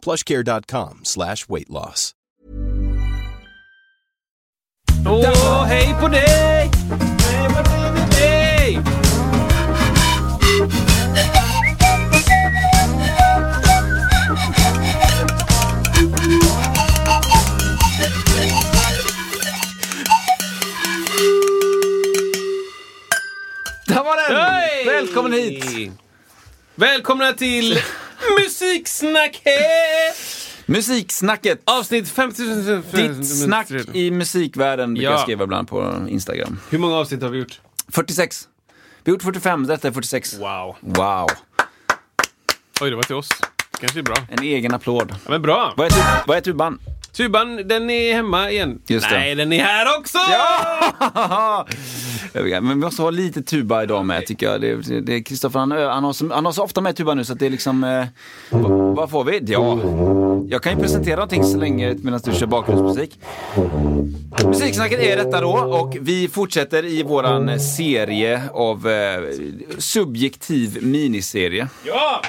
plushcare.com slash weight loss. Åh, hej på dig! Hej på dig! Där var den! Hej! Välkommen hit! Välkomna till Musiksnacket! Musiksnacket! Avsnitt 50 Ditt snack i musikvärlden brukar Ja. jag skriva ibland på Instagram. Hur många avsnitt har vi gjort? 46. Vi har gjort 45, detta är 46. Wow. Wow. Oj, det var till oss. Kanske är bra. En egen applåd. Ja, men bra. Vad är, vad är tuban? Tuban, den är hemma igen. Just det. Nej, den är här också! Vet, Men vi måste ha lite tuba idag med tycker jag. Det, det, Kristoffer, han, han, har så, han har så ofta med tuba nu så att det är liksom... Eh, vad, vad får vi? Ja, jag kan ju presentera någonting så länge medan du kör bakgrundsmusik. Musiksnacket är detta då och vi fortsätter i våran serie av eh, subjektiv miniserie. Ja!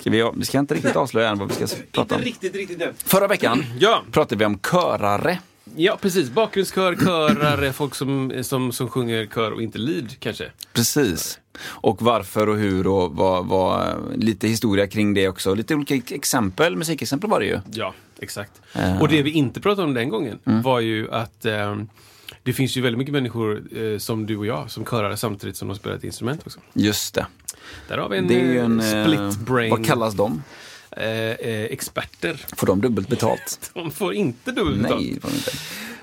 Ska vi, vi ska inte riktigt avslöja än vad vi ska prata Inte om. riktigt, riktigt. Förra veckan Ja. pratade vi om körare. Ja, precis. Bakgrundskör, körare, folk som, som, som sjunger kör och inte lead kanske. Precis. Och varför och hur och vad, vad, lite historia kring det också. Lite olika exempel, musikexempel var det ju. Ja, exakt. Eh. Och det vi inte pratade om den gången Mm. var ju att eh, det finns ju väldigt mycket människor eh, som du och jag som körar samtidigt som de spelar ett instrument också. Just det. Där har vi en, Det är ju en... eh, eh, split brain. Vad kallas de? eh, eh, experter. Får de dubbelt betalt? De får inte dubbelt betalt. Nej, får de inte.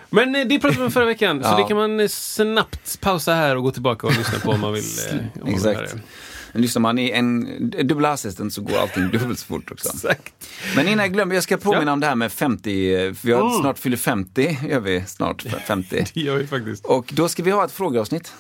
Men eh, det pratade vi om förra veckan, så Ja. det kan man eh, snabbt pausa här och gå tillbaka och lyssna på om man vill. Eh, om man Exakt. Men lyssnar man i en dubbel hastigheten så går allting dubbelt så fort också. Exakt. Men innan jag glömmer, jag ska påminna Ja. Mm. om det här med 50. För vi har snart fyller 50, gör vi snart 50. Det gör vi faktiskt. Och då ska vi ha ett frågeavsnitt.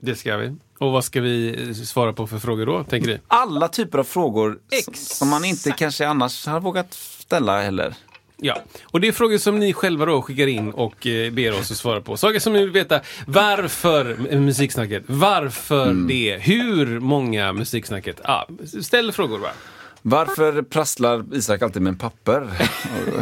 Det ska vi. Och vad ska vi svara på för frågor då, tänker du? Alla typer av frågor Exakt. som man inte kanske annars har vågat ställa heller. Ja, och det är frågor som ni själva då skickar in och eh, ber oss att svara på. Saker som ni vill veta. Varför eh, musiksnacket? Varför det? Hur många musiksnacket? Ja, ställ frågor bara. Varför prasslar Isak alltid med en papper?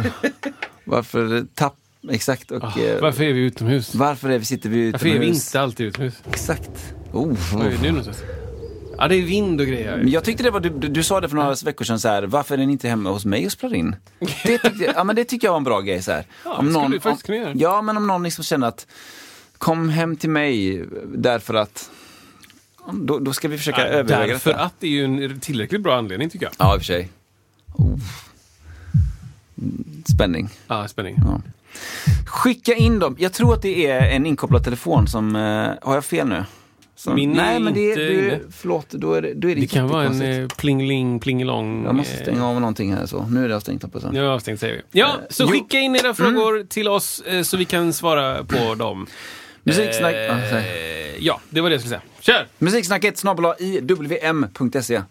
varför tapp... Exakt. Och, eh, Varför är vi utomhus? varför är vi, sitter vi Varför är vi utomhus? inte alltid utomhus? Exakt. Oh, Vad är vi nu någonstans? Ja, det är vind och grejer. Jag tyckte det var, du, du, du sa det för några veckor sedan så här, varför är den inte hemma hos mig och spelar in? Det tyckte, ja men det tycker jag var en bra grej så här. Ja, det skulle du faktiskt kunna göra. Ja, men om någon liksom känner att, kom hem till mig därför att, då, då ska vi försöka Ja, överväga Därför detta. att det är ju en tillräckligt bra anledning tycker jag. Ja, i och för sig. Oh. Spänning. Ja, spänning. Ja. Skicka in dem. Jag tror att det är en inkopplad telefon som, eh, har jag fel nu? Som, Min är nej, men det, inte du, inne. förlåt, då är det, då är det, Det kan vara en eh, plingelong. Jag måste eh, stänga av någonting här så. Nu är det avstängt. Nu är jag avstängt säger vi. Ja, så jo. skicka in era frågor till oss eh, så vi kan svara på dem. Musiksnack... Eh, ah, ja, det var det jag skulle säga. Kör! Musiksnacket snabel iwm.se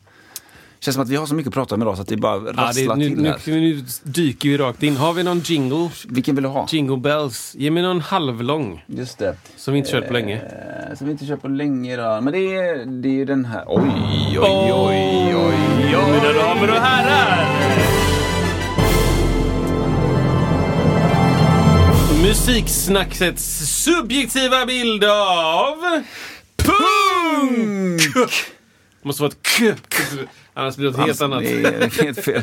Känns som att vi har så mycket att prata om idag så att det bara Ja, rasslar det, nu, till nu, här. nu dyker vi rakt in. Har vi någon jingle? Vilken vill du ha? Jingle bells. Ge mig någon halvlång. Just det. Som vi inte kört på länge. Eh, som vi inte kört på länge då. Men det är, det är ju den här. Oj, oj, oj, oj, oj. Mina damer och herrar! Musiksnackets subjektiva bild av... Punk! Måste vara ett k. Annars blir det något helt annat. Det är helt fel.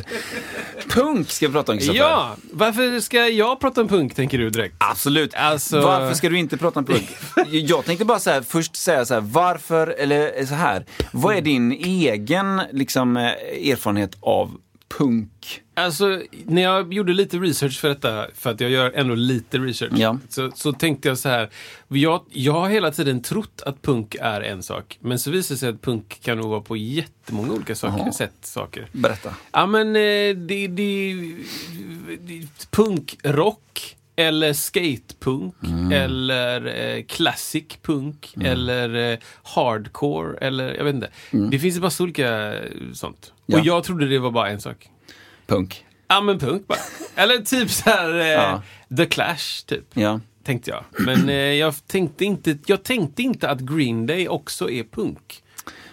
Punk ska vi prata om Kristoffer. Ja, varför ska jag prata om punk tänker du direkt? Absolut. Alltså- Varför ska du inte prata om punk? Jag tänkte bara så här, först säga så här, varför, eller så här, vad är din egen liksom, eh, erfarenhet av punk? Alltså, när jag gjorde lite research för detta, för att jag gör ändå lite research, Ja. så, så tänkte jag så här. Jag, jag har hela tiden trott att punk är en sak, men så visar det sig att punk kan nog vara på jättemånga olika saker, sätt saker. Berätta. Ja, men eh, det, det, det punkrock eller skatepunk Mm. eller eh, classic punk eller eh, hardcore eller jag vet inte. Det finns ju massa olika eh, sånt. Mm. Ja. Och jag trodde det var bara en sak. Punk. Ja men punk bara. Eller typ så här eh, Ja. The Clash typ. Ja. Tänkte jag. Men eh, jag, tänkte inte, jag tänkte inte att Green Day också är punk.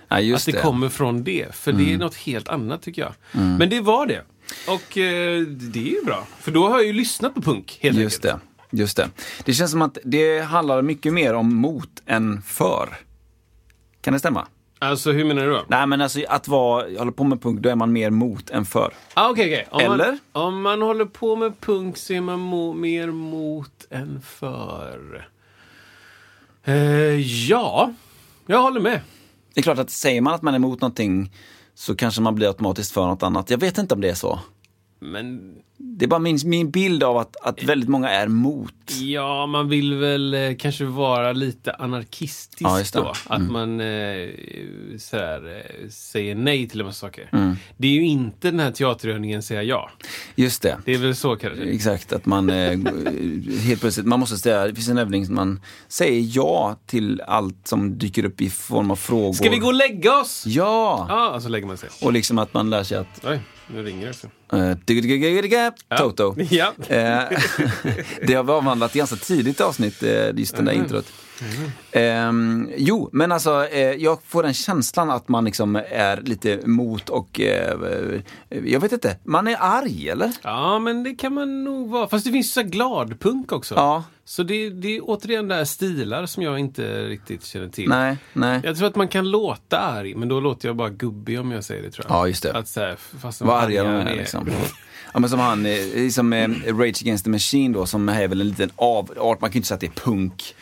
ja, Att det, det. Mm. kommer från det. För det är något helt annat tycker jag. Men det var det. Och eh, det är ju bra. För då har jag ju lyssnat på punk helt Just enkelt. det. Just det. Det känns som att det handlar mycket mer om mot än för. Kan det stämma? Alltså hur menar du då? Nej men alltså att vara, hålla på med punk, då är man mer mot än för. Ah, okej, okej. Om Eller? Man, om man håller på med punk så är man mo, mer mot än för. Eh, ja, jag håller med. Det är klart att säger man att man är emot någonting så kanske man blir automatiskt för något annat. Jag vet inte om det är så. Men Det är bara min, min bild av att, att väldigt många är mot. ja, man vill väl eh, kanske vara lite anarkistisk Ja, det. Mm. då. Att man eh, sådär, eh, säger nej till en massa saker. Mm. Det är ju inte den här teaterövningen säga ja. Just det. Det är väl så kanske. Exakt, att man eh, helt plötsligt, man måste säga, det finns en övning som man säger ja till allt som dyker upp i form av frågor. Ska vi gå och lägga oss? Ja! Ja, så lägger man sig. Och liksom att man lär sig att Oj, nu ringer det också. eh, digga-digga-digga-digga, Toto. Ja. Eh, det har vi avhandlat ganska tidigt i avsnitt, eh, just den där introt. Ehm, jo, men alltså eh, jag får den känslan att man liksom är lite mot och eh, jag vet inte, man är arg eller? Ja, men det kan man nog vara. Fast det finns ju så här gladpunk också. Ja. Så det, det är återigen där stilar som jag inte riktigt känner till. Nej, nej. Jag tror att man kan låta arg, men då låter jag bara gubbig om jag säger det tror jag. Ja, just det. Att så här, fast Vad arga de är liksom. Ja men som han, eh, som eh, Rage Against the Machine då, som är väl en liten avart, man kan ju inte säga att det är punk.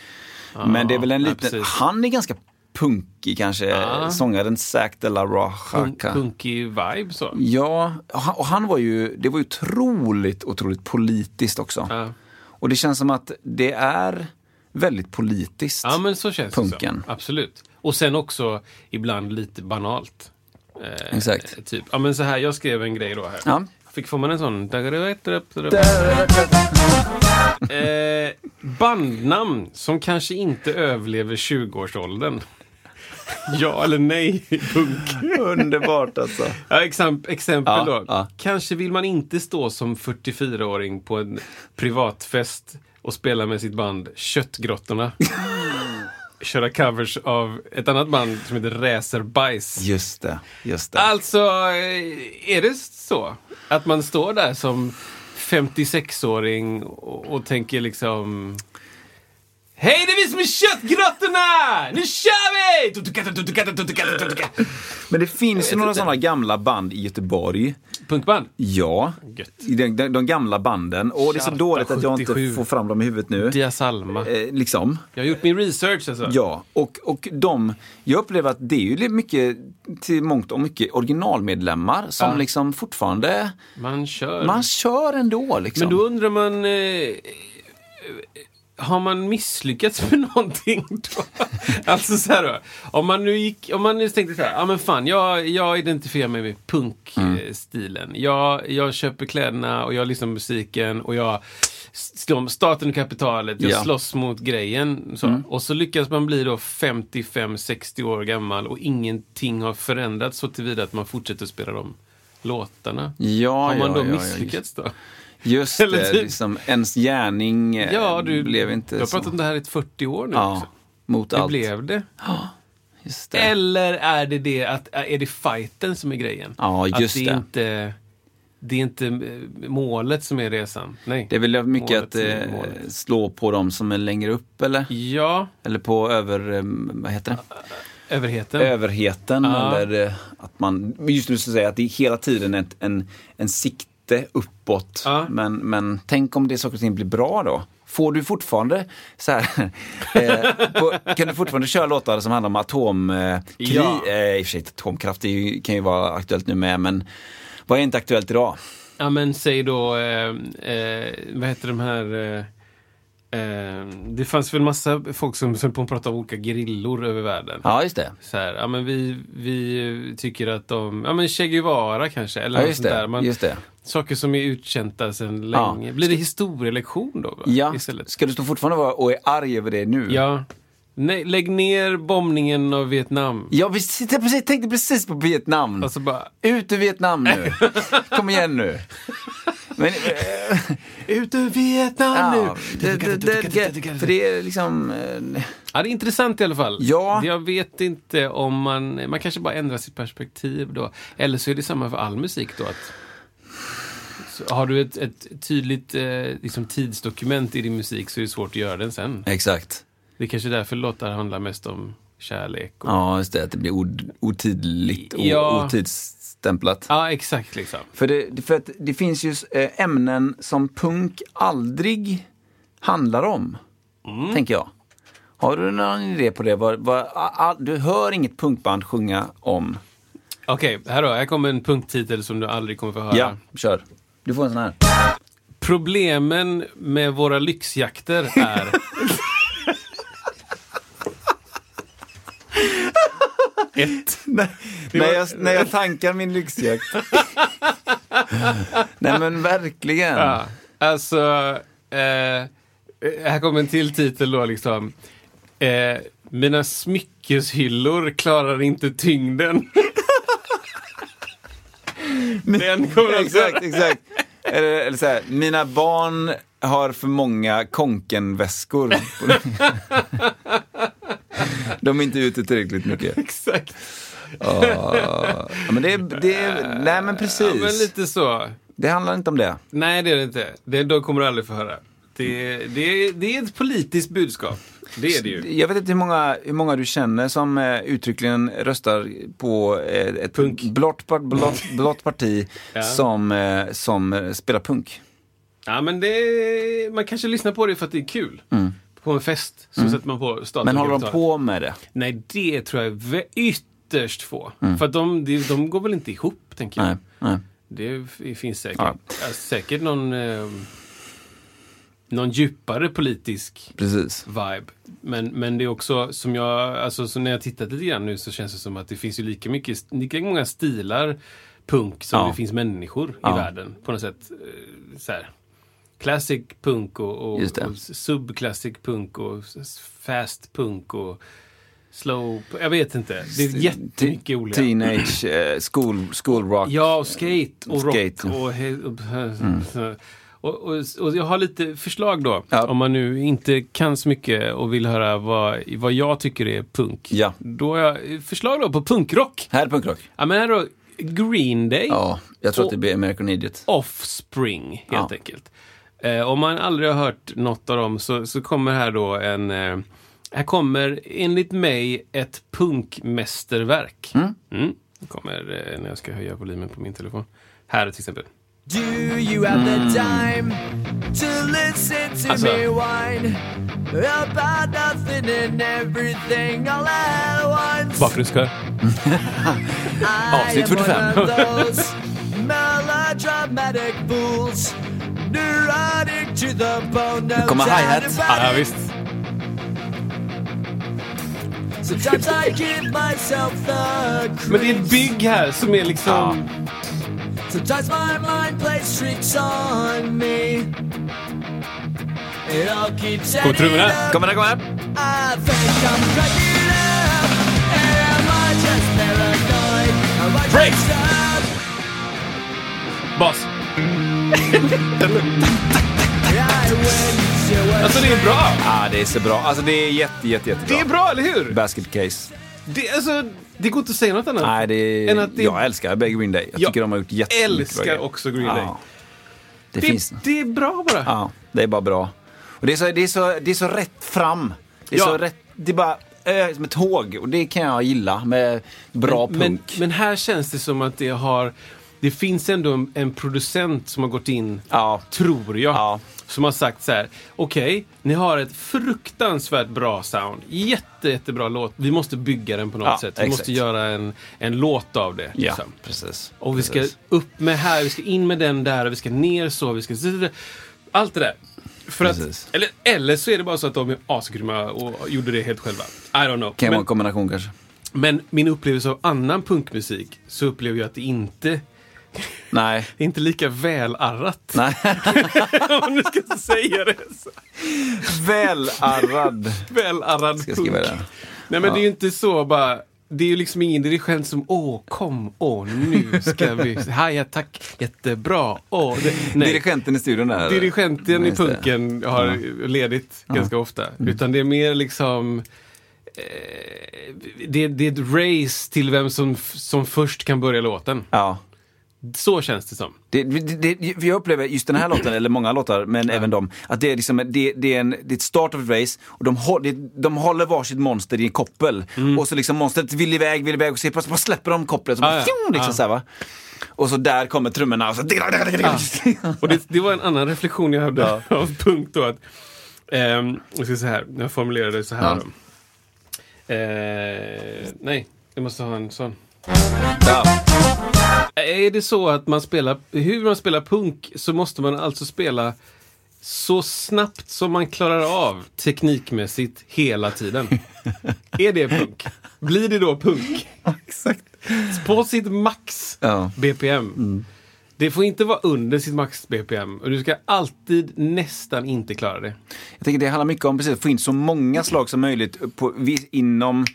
Men det är väl en liten, precis. han är ganska punkig kanske, Ja. sångaren Zac de la Punk, Roja. punkig vibe så. Ja, och han, och han var ju, det var ju otroligt, otroligt politiskt också. Ja. Och det känns som att det är väldigt politiskt. Ja, men så känns Punken. det så. Absolut. Och sen också ibland lite banalt. Eh, Exakt. Typ. Ja, men så här, jag skrev en grej då här. Ja. Fick, får man en sån? Eh, bandnamn som kanske inte överlever 20-årsåldern. ja eller nej punk? Underbart alltså. Ja, exem- exempel Ja, då. ja. Kanske vill man inte stå som 44-åring på en privatfest och spela med sitt band Köttgrottorna. Köra covers av ett annat band som heter Räserbajs. Just det, just det. Alltså, eh, är det så att man står där som 56-åring och, och tänker liksom Hej, det är vi som är Köttgrottorna! Nu kör vi! Men det finns ju några sådana gamla band i Göteborg. Punkband? Ja, de, de, de gamla banden. Och det är så dåligt att jag inte 77. får fram dem i huvudet nu. Dia Salma. Eh, liksom. Jag har gjort min research alltså. Ja, och, och de, jag upplever att det är ju mycket, till mångt och mycket originalmedlemmar som Ja. liksom fortfarande, Man kör. man kör ändå liksom. Men då undrar man... Eh, har man misslyckats med någonting då? alltså så här då. Om man nu gick, om man nu tänkte så här, ja men fan, jag, jag identifierar mig med punkstilen. Jag, jag köper kläderna och jag lyssnar på musiken och jag slår staten och kapitalet, jag Ja. slåss mot grejen. Så. Och så lyckas man bli då 55-60 år gammal och ingenting har förändrats så tillvida att man fortsätter spela de låtarna. ja, har man ja, då misslyckats då? Just Eller det, typ- liksom, ens gärning eh, Ja, du, blev inte du har så. pratat om det här i 40 år nu Ja, också. mot Det allt. blev det. Just det. Eller är det det att, är det fighten som är grejen? Ja, just att det. det. Inte, det är inte eh, målet som är resan. Nej. Det är väl mycket att eh, slå på dem som är längre upp eller? Ja, Eller på över, eh, vad heter det? överheten. Överheten Ja. eller att man, just nu så säga att det är hela tiden ett, en, en sikte uppåt. Ja. Men, men tänk om det saker och ting blir bra då? Får du fortfarande så här, eh, på, kan du fortfarande köra låtar som handlar om atomkrig? Ja. Eh, I och för sig, atomkraft ju, kan ju vara aktuellt nu med, men vad är inte aktuellt idag? Ja men säg då, eh, eh, vad heter de här... Eh, det fanns väl massa folk som höll på att prata om olika grillor över världen. Ja, just det. Så här, ja men vi, vi tycker att de, ja men Che Guevara kanske, eller Ja, något just sånt det. där. Man, Just det. Saker som är utkänta sedan Ja. länge. Blir det historielektion då? Va? Ja, Istället? ska du stå fortfarande vara och är arg över det nu? Ja. Nej, lägg ner bombningen av Vietnam. Jag precis, jag precis, tänkte precis på Vietnam. Alltså bara, Ut ur Vietnam nu. Kom igen nu. Men, eh, ut ur Vietnam ja, nu! för det är liksom... eh, Ja, det är intressant i alla fall. Ja. Jag vet inte om man, man kanske bara ändrar sitt perspektiv då. Eller så är det samma för all musik då. Att, så har du ett, ett tydligt eh, liksom tidsdokument i din musik så är det svårt att göra den sen. Exakt. Det är kanske därför låtar handlar mest om kärlek. Och, Ja, just det. Att det blir ot- otidligt och Ja. otidsstämplat. ja, exakt liksom. För, det, för att det finns ju eh, ämnen som punk aldrig handlar om. Mm. Tänker jag. Har du någon idé på det? Vad, vad, a- a- du hör inget punkband sjunga om. Okej, här då. Här kommer en punkttitel som du aldrig kommer få höra. Ja, kör. Du får en sån här. Problemen med våra lyxjakter är... Ett. när, var- jag, när jag tankar min lyxjakt. Nej men verkligen. Ja, alltså, eh, här kommer en till titel då liksom. Eh, mina smyckeshyllor klarar inte tyngden. Den kommer också. exakt, exakt. Eller, eller så här, mina barn har för många konkenväskor. De är inte ute tillräckligt mycket. Exakt. Ja, men det, är- det, nej men precis. Ja, men lite så. Det handlar inte om det. Nej, det är det inte. Det, de kommer du aldrig få höra. Det, det, det är ett politiskt budskap. Det är det ju. Jag vet inte hur många, hur många du känner som eh, uttryckligen röstar på eh, ett Punk. blått, blått, blått parti Ja. som, eh, som spelar punk. Ja, men det, man kanske lyssnar på det för att det är kul. På en fest så sätter man på staten. Men håller de på med det? Nej, det tror jag är ytterst få. För att de, de, de går väl inte ihop, tänker jag. Nej, nej. Det finns säkert, Ja. ja, säkert någon, eh, någon djupare politisk Precis. vibe. Men, men det är också, som jag, alltså så när jag tittat lite grann nu så känns det som att det finns ju lika mycket, lika många stilar punk som Ja. det finns människor Ja. i världen. På något sätt. eh, Så här. Classic punk och, och, och subclassic punk och fast punk och slow, jag vet inte. Det är jättemycket olika. Teenage, eh, school, school rock. Ja, och skate och rock. Skate. Mm. Och, he- och, och, och jag har lite förslag då. Ja. Om man nu inte kan så mycket och vill höra vad, vad jag tycker är punk. Ja. Då har jag förslag då på punkrock. Här är punkrock. Ja, men här då Green Day. Ja, jag tror att det blir American Idiot. Offspring, helt Ja. enkelt. Eh, om man aldrig har hört något av dem så, så kommer här då en... Eh, här kommer enligt mig ett punkmästerverk. Mm. Det kommer eh, när jag ska höja volymen på min telefon. Här till exempel. Do you have the time to listen to Alltså. me whine about nothing and everything all at once? Bakgrundskör. Avsnitt I am 45. one of those melodramatic fools neurotic to the bone. no kommer doubt hi-hat. about Ja, it. visst. Sometimes I give myself the Men det är ett bygg här som är liksom... Sometimes my mind plays tricks on me. It all keeps Kommer trummorna? adding up. Kommer där, kommer här. I think I'm cracking up. Am I just paranoid? Am I Break. Bas. Alltså det är bra. Ja, det är så bra. Alltså det är jätte, jätte, jättebra. Det är bra, eller hur? Basket case. Det, alltså, det går inte att säga något annat. Nej, det är... Än att det- Jag älskar Green Day. Jag Jag tycker de har gjort jättemycket bra älskar grejer. också Green Day. Ja. Det, Det, finns... det är bra bara. Ja, det är bara bra. Och det är så, det är så, det är så rätt fram. Det är Ja. så rätt... Det är bara äh, som ett tåg. Och det kan jag gilla med bra men, men, punk. men här känns det som att det har det finns ändå en, en, producent som har gått in, ja. tror jag, ja. som har sagt så här. Okej, okay, ni har ett fruktansvärt bra sound. Jätte, jättebra låt. Vi måste bygga den på något ja, sätt. Vi exakt. måste göra en, en låt av det. Liksom. Precis. Och vi precis. ska upp med här, vi ska in med den där, vi ska ner så, vi ska... Allt det där. För att, eller, eller så är det bara så att de är asgrymma och gjorde det helt själva. I don't know. Kan vara en kombination kanske. Men min upplevelse av annan punkmusik så upplever jag att det inte Nej. Det är inte lika välarrat. Nej. Om du ska säga det. Så. Välarrad. Välarrad ska. Nej men ja. det är ju inte så bara. Det är ju liksom ingen dirigent som åh, kom, åh, nu ska vi, haja tack, jättebra, åh. Det, nej. Dirigenten i studion där? Dirigenten nej, i punken har ja. ledigt ja. ganska ofta. Mm. Utan det är mer liksom eh, det, det, är ett race till vem som, som först kan börja låten. Ja. Så känns det som. Det, det, det, jag upplever just den här låten, eller många låtar, men ja. även dem, att det är, liksom, det, det är, en, det är ett start of a race och de, hå, de håller varsitt monster i en koppel. Mm. Och så liksom monstret vill iväg, vill iväg och så bara släpper de kopplet och bara, ah, ja, ja. liksom ah. så här, va. Och så där kommer trummorna och så... Ja. och det, var en annan reflektion jag hade av punkt då. Att, ehm, jag ska säga här, jag formulerade det så här. Då. Eh, nej, jag måste ha en sån. Ja. Är det så att man spelar, hur man spelar punk så måste man alltså spela så snabbt som man klarar av teknikmässigt hela tiden. är det punk? Blir det då punk? Exakt. På sitt max ja. BPM. Mm. Det får inte vara under sitt max BPM och du ska alltid nästan inte klara det. Jag tänker det handlar mycket om precis, att få in så många slag som möjligt på, inom...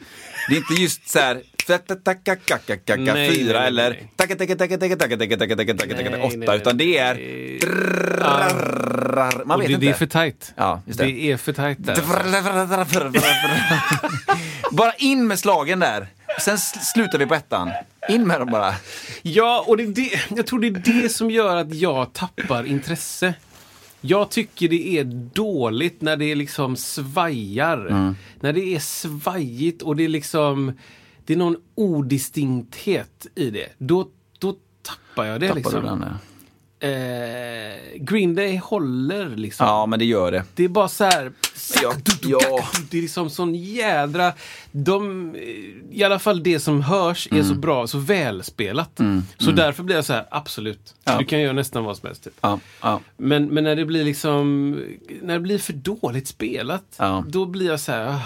Det är inte just så här, fyra eller åtta, utan det är... Man vet inte. Det är för tajt. Det. är för tajt där. Bara in med slagen där. Sen slutar vi på ettan. In med dem bara. Ja, och det, det, jag tror det är det som gör att jag tappar intresse. Jag tycker det är dåligt när det liksom svajar. Mm. När det är svajigt och det är liksom det är någon odistinkthet i det. Då, då tappar jag det Tappar liksom. du den? ja. Eh, Green Day håller liksom. Ja, men det gör det. Det är bara så här... Ja, ja. Det är liksom sån jädra... De, I alla fall det som hörs är Mm. så bra, så välspelat. Så därför blir jag så här, absolut. Ja. Du kan göra nästan vad som helst. Typ. Ja, ja. Men, men när det blir liksom... När det blir för dåligt spelat, då blir jag så här... det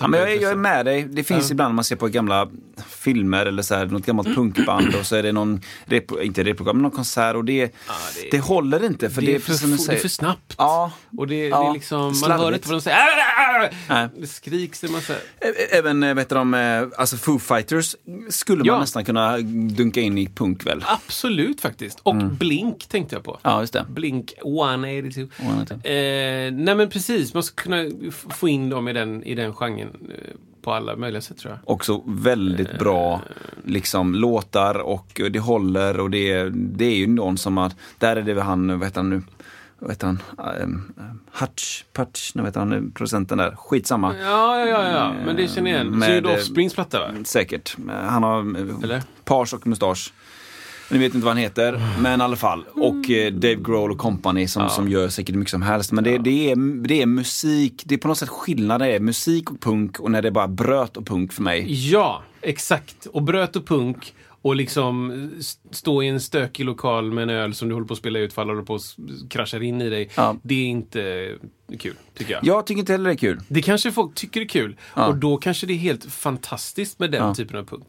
Ja, men jag, är- jag är med dig. Det finns ibland när man ser på gamla filmer eller så här, något gammalt punkband och så är det någon, repro, inte repprogram, men någon konsert och det, det- det, håller inte. För det, det, är är för, som det är för snabbt. Ja. Och det, det Ja, är liksom, man hör inte vad de säger. Ah, ah, ah! Det skriks en massa. Även, eh, vet de, eh, alltså Foo Fighters skulle Ja. man nästan kunna dunka in i punk väl? Absolut faktiskt. Och Blink tänkte jag på. Mm. Ja, just det. Blink 182. 182. Eh, nej men precis, man ska kunna få in dem i den, i den genren eh, på alla möjliga sätt tror jag. Också väldigt bra liksom, låtar och det håller och det, det är ju någon som har, där är det han, vad heter han nu? Vad heter han? Um, Hutch, Putch, nu vet han producenten där. Skitsamma. Ja, ja, ja, ja. men det känner jag igen. Med, eh, Offsprings platta va? Säkert. Han har Eller? eh, page och mustasch. Ni vet inte vad han heter, men i alla fall. Och eh, Dave Grohl och company som, som gör säkert mycket som helst. Men det, det, är, det är musik, det är på något sätt skillnad. Det är musik och punk och när det är bara bröt och punk för mig. Ja, exakt. Och bröt och punk och liksom stå i en stökig lokal med en öl som du håller på att spela ut alla håller på att kraschar in i dig. Ja. Det är inte kul, tycker jag. Jag tycker inte heller det är kul. Det kanske folk tycker är kul. Ja. Och då kanske det är helt fantastiskt med den Ja. typen av punk.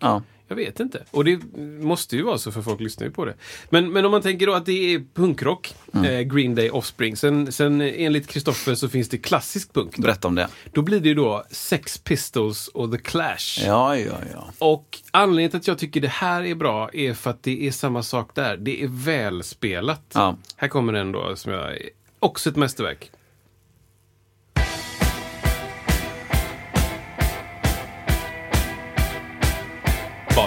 Ja. Jag vet inte. Och det måste ju vara så för folk lyssnar ju på det. Men, men om man tänker då att det är punkrock, Mm. eh, Green Day, Offspring. Sen, sen enligt Kristoffer så finns det klassisk punk. Berätta om det. Då blir det ju då Sex Pistols och The Clash. Ja, ja, ja. Och anledningen till att jag tycker det här är bra är för att det är samma sak där. Det är välspelat. Ja. Här kommer den då som jag... Också ett mästerverk.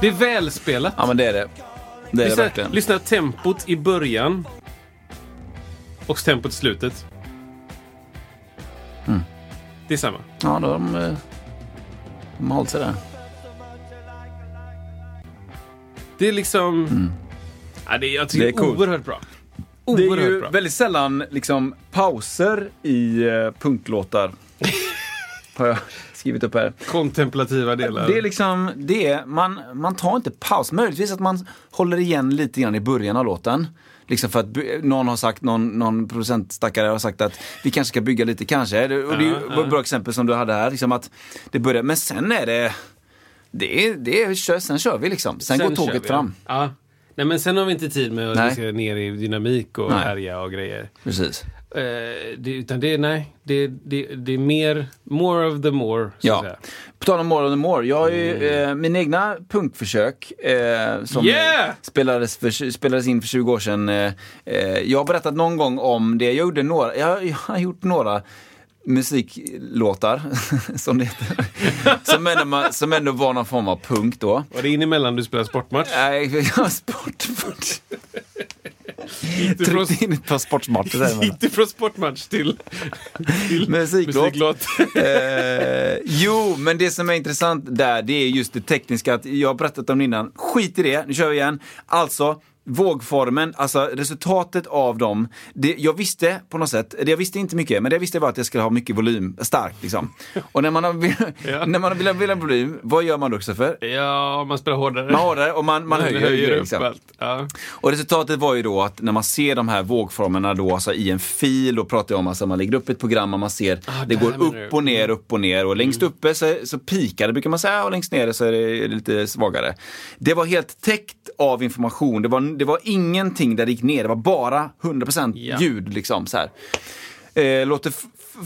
Det är välspelat. Ja, men det är det. Det är det lyssna, verkligen. lyssna tempot i början. Och tempot i slutet. Mm. Det är samma. Ja, de, eh, de har hållit sig där. Det är liksom... Ja, det jag tycker Mm. Det är coolt. oerhört bra. Det Oerhört är ju bra. väldigt sällan liksom, pauser i uh, punklåtar. har jag skrivit upp här. Kontemplativa delar. Det är liksom, det man, man tar inte paus. Möjligtvis att man håller igen lite grann i början av låten. Liksom för att någon har sagt, någon, någon producentstackare har sagt att vi kanske ska bygga lite kanske. Det- Och det Ja, var ett bra exempel som du hade här. Liksom att det börjar, men sen är det, det är, det är, sen kör vi liksom. Sen, går kör tåget fram. Ja. Nej, men sen har vi inte tid med att Nej. ska ner i dynamik och Nej. härja och grejer. Precis. Eh, det, utan det är, nej, det, det, det är mer, more of the more. Ja. säga. På tal om More of the More. Jag har ju eh, mina egna punkförsök eh, som Yeah! spelades, för, spelades in för 20 år sedan. Eh, eh, jag har berättat någon gång om det. Jag gjorde några, jag, jag har gjort några musiklåtar, som det heter. som, ändå, som ändå var någon form av punk då. Var det in emellan du spelade sportmatch? Nej, jag sport. Inte från, Tryckte in ett par från sportmatch till, till Musiklåt. musiklåt. Eh, jo, men det som är intressant där, det är just det tekniska. Att jag har berättat om det innan. Skit i det, nu kör vi igen. Alltså, vågformen, alltså resultatet av dem. Det, jag visste på något sätt, det jag visste inte mycket, men det jag visste var att jag skulle ha mycket volym, starkt liksom. Och när man har, Ja. när man vill, vill ha volym, vad gör man då Christopher? Ja, man spelar hårdare. Man hårdare och man, man höjer, höjer upp liksom. allt. Ja. Och resultatet var ju då att när man ser de här vågformerna då, alltså i en fil, då pratar jag om alltså man lägger upp ett program och man ser Ah, det går upp och ner, upp och ner och längst uppe så, så pikar det brukar man säga och längst ner så är det lite svagare. Det var helt täckt av information, det var, det var ingenting där det gick ner, det var bara 100% Ja. ljud liksom så här. Eh, låter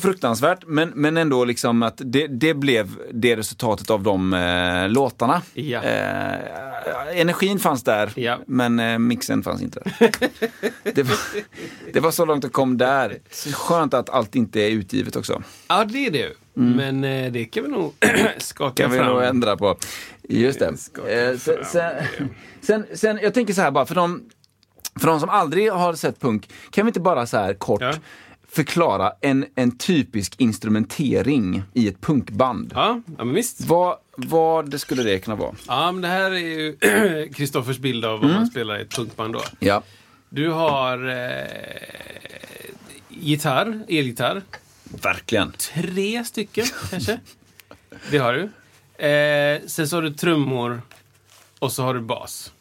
fruktansvärt men, men ändå liksom att det, det blev det resultatet av de eh, låtarna. Ja. Eh, energin fanns där Ja. men eh, mixen fanns inte det, var, det var så långt jag kom där. Skönt att allt inte är utgivet också. ja, det är det ju. Men eh, det kan vi nog skaka kan vi fram. nog ändra på. Just det. Eh, sen, fram. sen, sen, sen, jag tänker så här bara, för de, för de som aldrig har sett punk, kan vi inte bara så här kort Ja. förklara en, en typisk instrumentering i ett punkband? Ja, ja, men visst. Vad, vad skulle det kunna vara? Ja, men det här är ju Kristoffers bild av vad Mm. man spelar i ett punkband då. Ja. Du har eh, gitarr, elgitarr. Verkligen. Tre stycken kanske. Det har du. Eh, sen så har du trummor och så har du bas.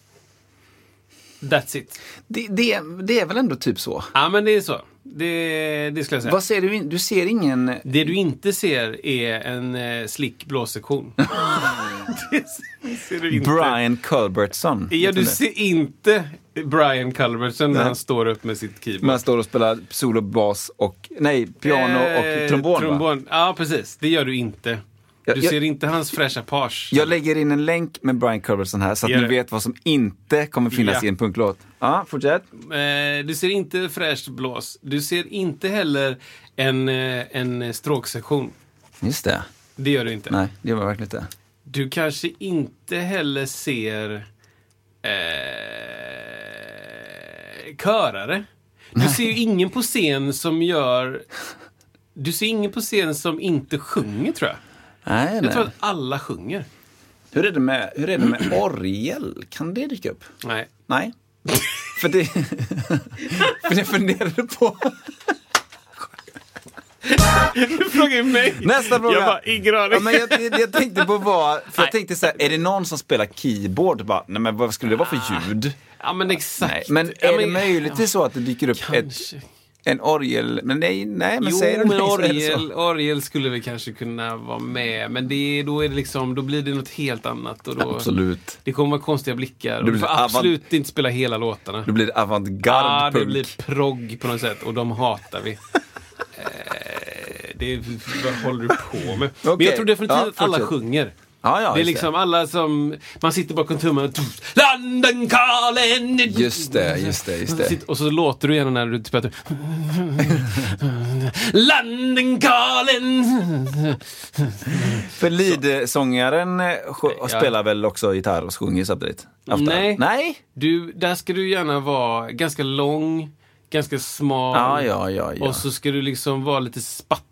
That's it. Det, det, det är väl ändå typ så? Ja, men det är så. Det, det skulle jag säga. Vad ser du? in- Du ser ingen... Det du inte ser är en eh, slick blåssektion. det ser du inte. Brian Culbertson. Ja, du ser inte Brian Culbertson när han står upp med sitt keyboard. Man står och spelar solo, bas och... Nej, piano och Eh, trombon, va? trombon. Ja, precis. Det gör du inte. Ja, Du jag- ser inte hans fräscha page. Jag lägger in en länk med Brian Culbertson här så att Gör ni det. vet vad som inte kommer finnas Ja. i en punklåt. Ja, fortsätt. Eh, du ser inte fräscht blås. Du ser inte heller en, eh, en stråksektion. Just det. Det gör du inte. Nej, det gör man verkligen inte. Du kanske inte heller ser eh, körare. Du ser ju ingen på scen som gör... Du ser ingen på scen som inte sjunger, tror jag. Nej, Jag nej. tror att alla sjunger. Hur, är det med, hur är det med orgel? Kan det dyka upp? Nej. Nej. för det... för det funderade du på. Du frågar ju mig. Nästa fråga. Jag bara, ingen aning. Ja, men jag, jag, jag tänkte på vad, för jag tänkte så här, är det någon som spelar keyboard? Bara, nej men vad skulle det vara för ljud? Ja, men exakt. Nej, men Ja, är det möjligtvis så att det dyker upp ett, Kanske. en orgel? Men nej, nej men Jo, säger du men nej är det så. orgel, orgel skulle väl kanske kunna vara med. Men det, är- då, är det liksom, då blir det något helt annat. Och då, Absolut. Det kommer vara konstiga blickar. Det du får absolut inte spela hela låtarna. Då blir det avantgarde Ja, det punk. blir progg på något sätt. Och de hatar vi. Eh, det, vad håller du på med? Men Okej. jag tror definitivt Ja, att alla sjunger. Ja, ja, det är liksom alla som, man sitter bakom tummen och London calling! Just det, just det, just det. Och så låter du gärna när du typ att. London calling! För leadsångaren eh, Ja. spelar väl också gitarr och sjunger samtidigt? Nej. Nej? Du, där ska du gärna vara ganska lång, ganska smal. Ja. Och så ska du liksom vara lite spattig.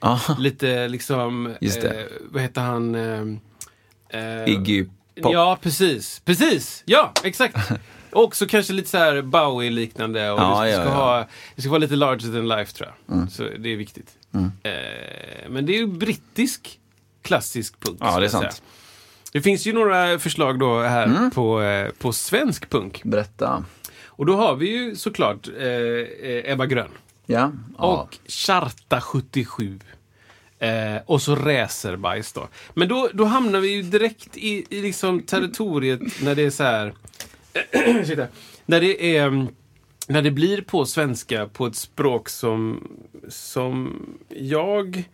Ja. Lite liksom, Just. Eh, vad heter han? Eh, eh, Iggy Pop. Ja, precis. Precis! Ja, exakt. Och också kanske lite så här Bowie-liknande. Och Ja, ja, ska ja. Ha, det ska vara lite larger than life, tror jag. Så det är viktigt. Eh, men det är ju brittisk klassisk punk. Ja, det är säga. sant. Det finns ju några förslag då här på, eh, på svensk punk. Berätta. Och då har vi ju såklart eh, eh, Ebba Grön. Ja. Och Charta 77. Eh, och så Racerbajs då. Men då, då hamnar vi ju direkt i, i liksom territoriet när det är så här... När det är... mm, När det blir på svenska på ett språk som, som jag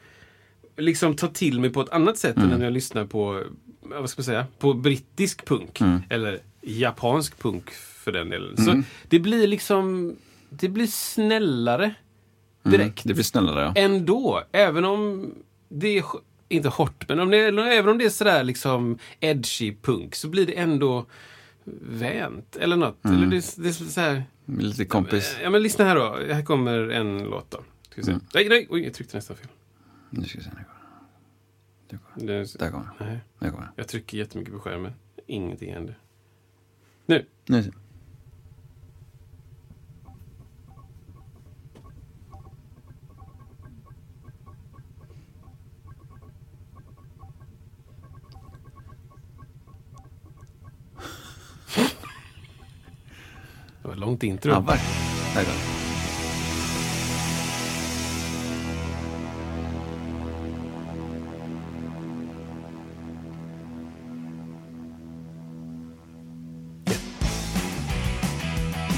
liksom tar till mig på ett annat sätt än när jag lyssnar på, ja, vad ska man säga, på brittisk punk. Eller japansk punk för den delen. Så det blir liksom, det blir snällare direkt Det blir snällare, ja. ändå. Även om det är, inte hårt, men om det, även om det är sådär liksom edgy punk så blir det ändå vänt eller något. Eller det, det är så här, Lite kompis. ja men lyssna här då. Här kommer en låt då. Ska se. Nej, nej, oj, jag tryckte nästan fel. Nu ska vi se. Nu det. Det, Där kommer det. jag trycker jättemycket på skärmen. Ingenting händer. Nu. Nu. Det var ett långt intro. Ja, verkligen. Där kommer.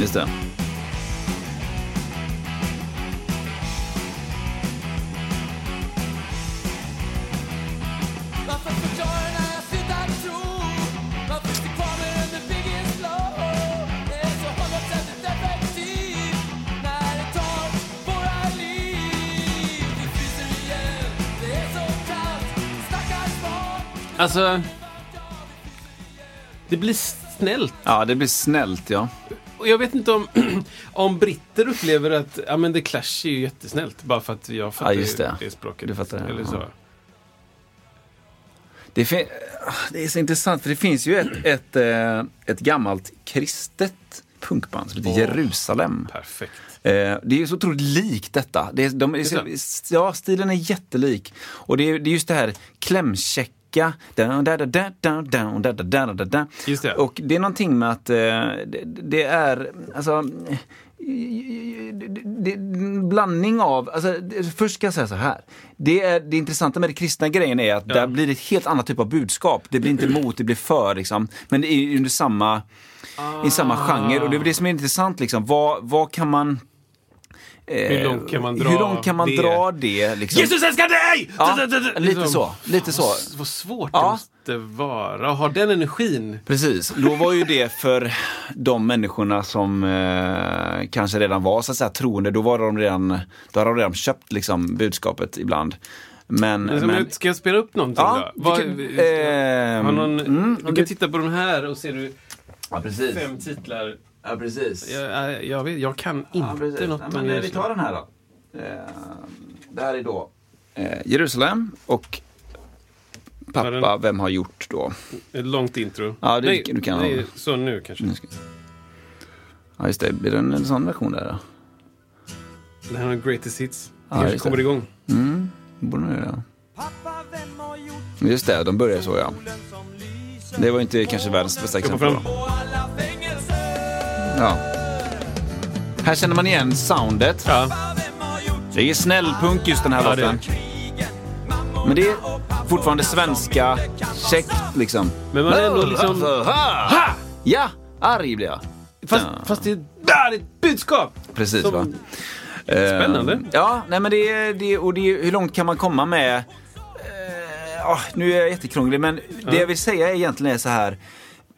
Just det. Alltså, det blir snällt. Ja, det blir snällt, ja. Och jag vet inte om, om britter upplever att ja, men The Clash är ju jättesnällt bara för att jag fattar just det. det språket. Du fattar det, Eller ja. så. Det, fin- det är så intressant, för det finns ju ett, ett, eh, ett gammalt kristet punkband som heter Åh. Jerusalem. Perfekt. Eh, det är ju så otroligt likt detta. Det är, de, är, sant? ja, stilen är jättelik. Och det är, det är just det här klämkäcka vecka. Just det. Och det är någonting med att eh, det, det är, alltså det, blandning av, alltså, först ska jag säga så här. Det, är, det intressanta med den kristna grejen är att ja. där blir det ett helt annat typ av budskap. Det blir inte mm. emot, det blir för liksom. Men det är under samma, ah. i samma ah. genre. Och det är det som är intressant liksom. Vad, vad kan man hur långt kan man dra hur långt kan man det? dra det? Liksom? Jesus älskar dig! Ja, lite så, lite så. Vad, svårt Ja. det måste vara att ha den energin. Precis, då var ju det för de människorna som eh, kanske redan var så att säga troende, då var de redan, då hade de redan köpt liksom budskapet ibland. Men, Men, men ska jag spela upp någonting Ja, då? Vi kan- har någon, mm, du kan titta på de här och ser du ja, fem titlar. Ja, precis. Jag, jag, jag, vet, jag kan inte Ja, något om men, eh, det. vi tar den här då. Eh, det här är då eh, Jerusalem och pappa, vem har gjort då? Ett långt intro. Ja, det- nej, du kan nej, Så nu kanske. Nu ska- Ja just det, blir det en, en sån version där då? Det här är en greatest hits. Det Ja, kanske kommer det. igång. Mm, borde nog göra. Pappa, vem har gjort Just det, de börjar så ja. Det var inte kanske världens bästa exempel. Ja. Här känner man igen soundet. Ja. Det är snällpunk just den här Ja, det är låten. Men det är fortfarande svenska, käckt liksom. Men man är ändå liksom... Ha! Ja, arg blir jag. Fast, Ja. fast det, där är ett budskap! Precis Som- va. Spännande. Eh, ja, nej men det är, det är, och det är, hur långt kan man komma med ja, nu är jag jättekrånglig, men det jag vill säga egentligen är så här.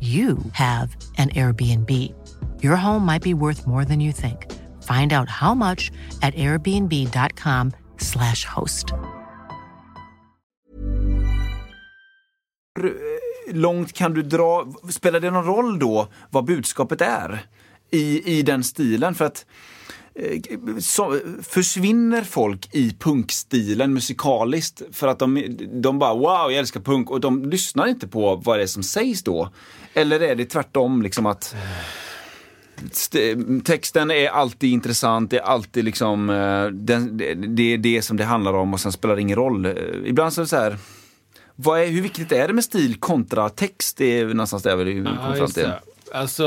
you have an Airbnb. Your home might be worth more than you think. Find out how much at airbnb.com/slash host. långt kan du dra? Spelar det någon roll då vad budskapet är i, i den stilen? För att så, försvinner folk i punkstilen musikaliskt för att de, de bara wow, jag älskar punk och de lyssnar inte på vad det är som sägs då? Eller är det tvärtom liksom att texten är alltid intressant, det är alltid liksom eh, den, det, är det som det handlar om och sen spelar det ingen roll. Eh, Ibland så är det så här är, hur viktigt är det med stil kontra text? Det är någonstans där vi kommer Ja, fram till. Alltså,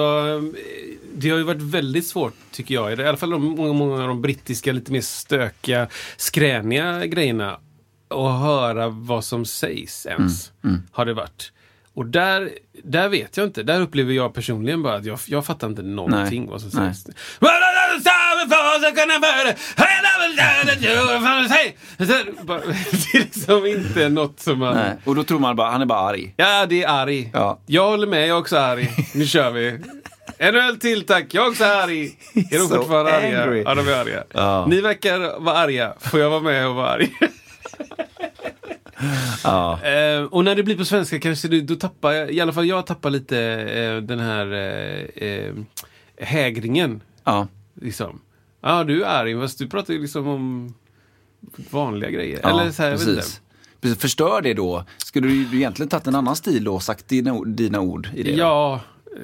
det har ju varit väldigt svårt, tycker jag. I alla fall de, många, många av de brittiska, lite mer stökiga, skräniga grejerna. Att höra vad som sägs ens, Mm, har det varit. Och där, där vet jag inte. Där upplever jag personligen bara att jag, jag fattar inte någonting Nej. vad som sägs. Det är liksom inte något som man... Nej. Och då tror man bara, han är bara arg. Ja, det är arg. Ja. Jag håller med, jag är också arg. Nu kör vi. En öl till tack, jag är också arg. Är de So fortfarande arga? Ja, de är arga. Ja. Ni verkar vara arga. Får jag vara med och vara arg? Ja. Eh, och när det blir på svenska kanske du, då tappar i alla fall jag tappar lite eh, den här eh, eh, hägringen. Ja. Liksom. Ja, du är arg, fast du pratar ju liksom om vanliga grejer. Ja, Eller så här, precis. Förstör det då? Skulle du ju egentligen tagit en annan stil då och sagt dina, dina ord i det? då?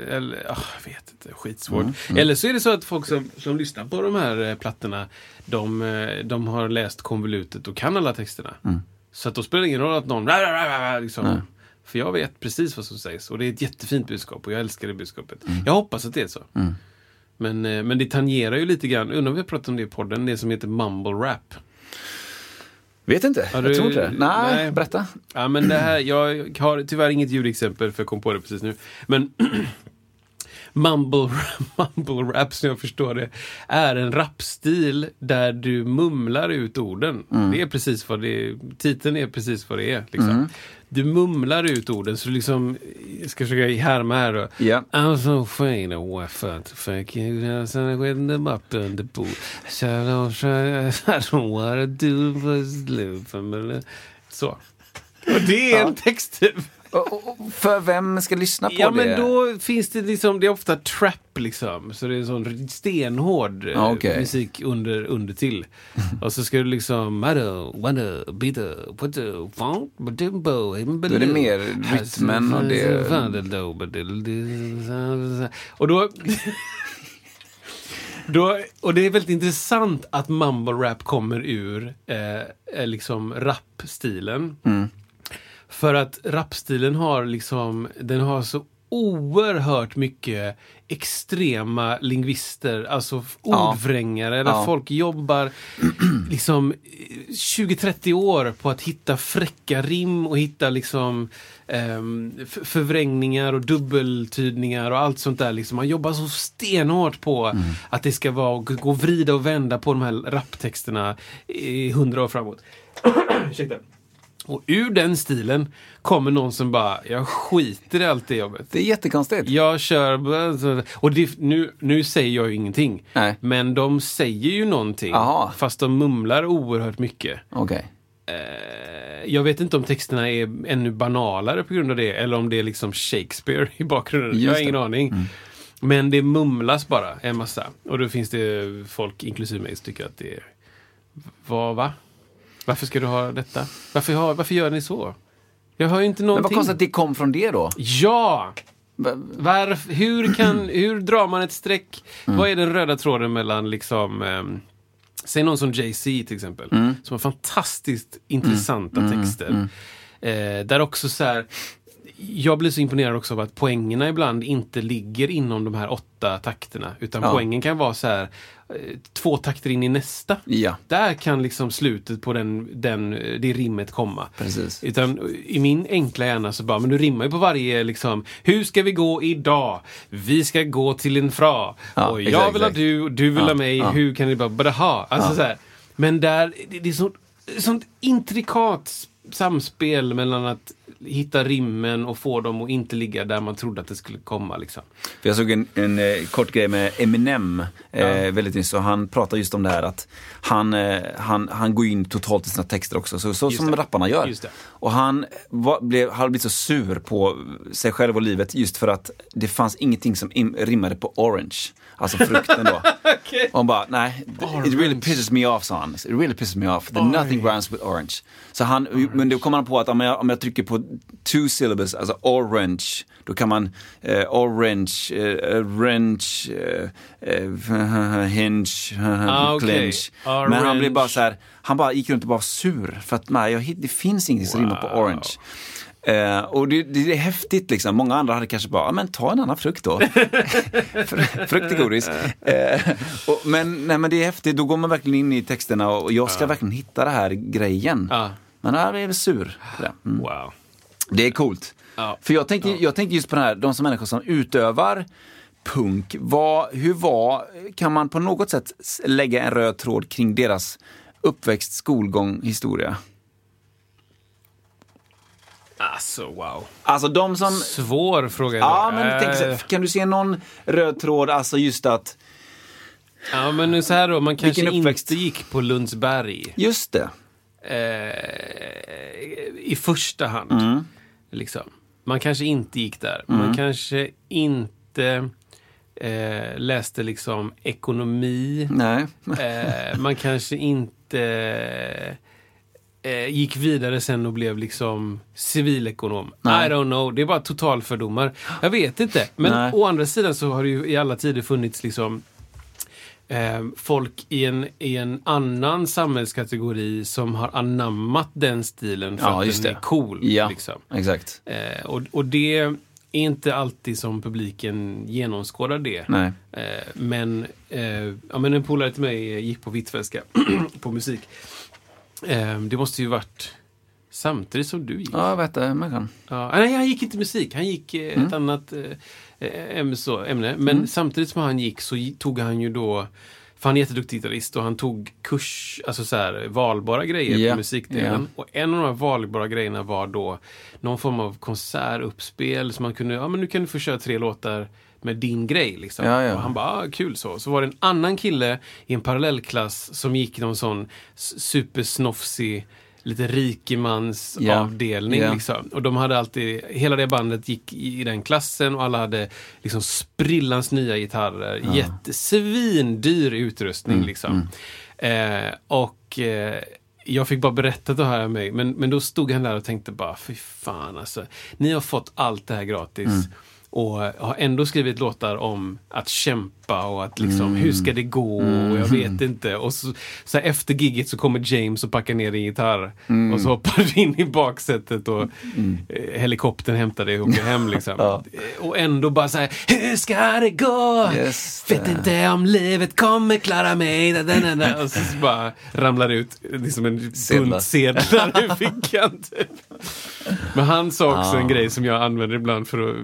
Eller ah, jag vet inte. Skitsvårt. Mm, Eller så är det så att folk som, som lyssnar på de här eh, plattorna, de, eh, de har läst konvolutet och kan alla texterna. Mm. Så att då spelar det ingen roll att någon... Liksom, för jag vet precis vad som sägs. Och det är ett jättefint budskap och jag älskar det budskapet. Mm. Jag hoppas att det är så. Men, eh, men det tangerar ju lite grann, undrar om vi har pratat om det i podden, det som heter mumble rap. Vet inte, Har jag du- tror inte det. Nej, Nej. berätta. Ja, men det här, jag har tyvärr inget ljudexempel för jag kom på det precis nu. Men mumble, mumble rap som jag förstår det är en rapstil där du mumlar ut orden. Mm. Det är precis vad det är, titeln är precis vad det är. Liksom. Du mumlar ut orden så liksom, jag ska försöka härma här då. Ja. I'm so afraid of what to fuck you I went them up in the pool so I don't try I don't wanna do but live Så. Och det är en text Och, och, och för vem ska lyssna på Ja det? men då finns det liksom, det är ofta trap liksom. Så det är sån stenhård eh, Ja, okej. musik under, under till. Och så ska du liksom, be the, what the, funk, bow, Då är det mer rytmen och det- Och då... Då, och det är väldigt intressant att mumble rap kommer ur eh, eh, liksom rapstilen. För att rapstilen har liksom, den har så oerhört mycket extrema lingvister, alltså Ja. ordvrängare, där Ja. folk jobbar liksom 20-30 år på att hitta fräcka rim och hitta liksom f- förvrängningar och dubbeltydningar och allt sånt där. Liksom. Man jobbar så stenhårt på att det ska vara, gå vrida och vända på de här raptexterna i hundra år framåt. Ursäkta. Och ur den stilen kommer någon som bara, jag skiter i allt det jobbet. Det är jättekonstigt. Jag kör... Och det, nu, nu säger jag ju ingenting. Nej. Men de säger ju någonting. Aha. Fast de mumlar oerhört mycket. Okej. Eh, Jag vet inte om texterna är ännu banalare på grund av det. Eller om det är liksom Shakespeare i bakgrunden. jag har Just ingen det. aning. Men det mumlas bara en massa. Och då finns det folk, inklusive mig, som tycker att det är... Vad, va? Varför ska du ha detta? Varför, har, varför gör ni så? Jag hör ju inte Men vad någonting. konstigt att det kom från det då. Ja! Va- Varf, hur, kan, hur drar man ett streck? Mm. Vad är den röda tråden mellan liksom ehm, Säg någon som Jay-Z till exempel. Mm. Som har fantastiskt intressanta texter. Eh, där också så här jag blir så imponerad också av att poängerna ibland inte ligger inom de här åtta takterna. Utan Ja. poängen kan vara så här eh, två takter in i nästa. Ja, Där kan liksom slutet på den, den, det rimmet komma. precis. Utan i min enkla hjärna så bara, men du rimmar ju på varje liksom, hur ska vi gå idag? Vi ska gå till en fra. Ja, och jag exakt, vill ha du, du vill Ja, ha mig, ja. hur kan ni bara, bara ha? Alltså så här. Men där, det, det är sånt, sånt intrikat samspel mellan att hitta rimmen och få dem att inte ligga där man trodde att det skulle komma. Liksom. För jag såg en, en eh, kort grej med Eminem eh, väldigt nyss och han pratar just om det här att han, eh, han, han går in totalt i sina texter också, så, så som det. rapparna gör. Och han var, blev, hade blivit så sur på sig själv och livet just för att det fanns ingenting som im, rimmade på orange. Alltså frukten då. Och han bara, nej, it really pisses me off, sa han. It really pisses me off. That nothing rhymes with orange. Så han, men då kom han på att om jag, om jag trycker på two syllables, alltså orange, då kan man eh, orange, eh, orange, eh, eh, hinge, Ah, clinch. Men han Orange. blev bara så här, han bara gick runt och var sur för att nej, jag, det finns inget som rimmar på Wow. orange. Eh, och det, det är häftigt liksom. Många andra hade kanske bara, ja, men ta en annan frukt då. Fr- frukt är godis. Eh, och, men, nej, men det är häftigt, då går man verkligen in i texterna och jag ska verkligen hitta det här grejen. Ja. Men jag är väl sur det. Mm. Wow. Det är coolt. Ja. För jag tänkte, jag tänkte just på det här, de som människor som utövar punk, vad, hur var, kan man på något sätt lägga en röd tråd kring deras uppväxt, skolgång, historia? Alltså wow. Alltså de som... Svår fråga. Ja, men tänk, så- Eh, kan du se någon röd tråd, alltså just att, Ja, men nu så här då, man kanske inte gick på Lundsberg. just det. eh, i första hand. Mm. Liksom. Man kanske inte gick där. Man kanske inte eh, läste liksom ekonomi. Nej. Eh, man kanske inte eh, gick vidare sen och blev liksom civilekonom. Nej. I don't know. Det är bara totalfördomar. Jag vet inte. Men Nej. å andra sidan så har det ju i alla tider funnits liksom eh, folk i en, i en annan samhällskategori som har anammat den stilen för Ja, att den det. är cool. Ja, Liksom. exakt. Eh, och, och det är inte alltid som publiken genomskådar det. Nej. Eh, men, eh, ja, men en polare till mig gick på Hvitfeldtska på musik. Eh, det måste ju varit samtidigt som du gick. Ja, jag vet det, människan. Ja, nej, han gick inte musik. Han gick eh, Mm. ett annat eh, ämne, så, ämne. Men samtidigt som han gick så tog han ju då för han är jätteduktig gitarrist och han tog kurs, alltså så här, valbara grejer Ja, på musikdelen. ja. Och en av de här valbara grejerna var då någon form av konsertuppspel. Så man kunde, ja men nu kan du få köra tre låtar med din grej. Liksom. Ja, ja. Och han bara, ah, kul så. Så var det en annan kille i en parallellklass som gick någon sån supersnofsig, lite rikemans Ja, avdelning. ja. Liksom. Och de hade alltid, hela det bandet gick i, i den klassen och alla hade liksom sprillans nya gitarrer. Jättesvindyr utrustning Mm, liksom. Eh, och eh, jag fick bara berätta det här mig, men, men då stod han där och tänkte bara, fy fan alltså. Ni har fått allt det här gratis. Mm. Och har ändå skrivit låtar om att kämpa och att liksom, Mm. hur ska det gå? Och jag vet inte. Och så, så efter gigget så kommer James och packar ner din gitarr. Mm. Och så hoppar du in i baksätet och eh, helikoptern hämtar dig och åker hem. Liksom. Ja. Och ändå bara så här, hur ska det gå? Just Vet inte om livet kommer klara mig. Da, da, da. Och så bara ramlar det ut liksom en bunt sedlar ur fickan. Typ. Men han sa också Ah. en grej som jag använder ibland för att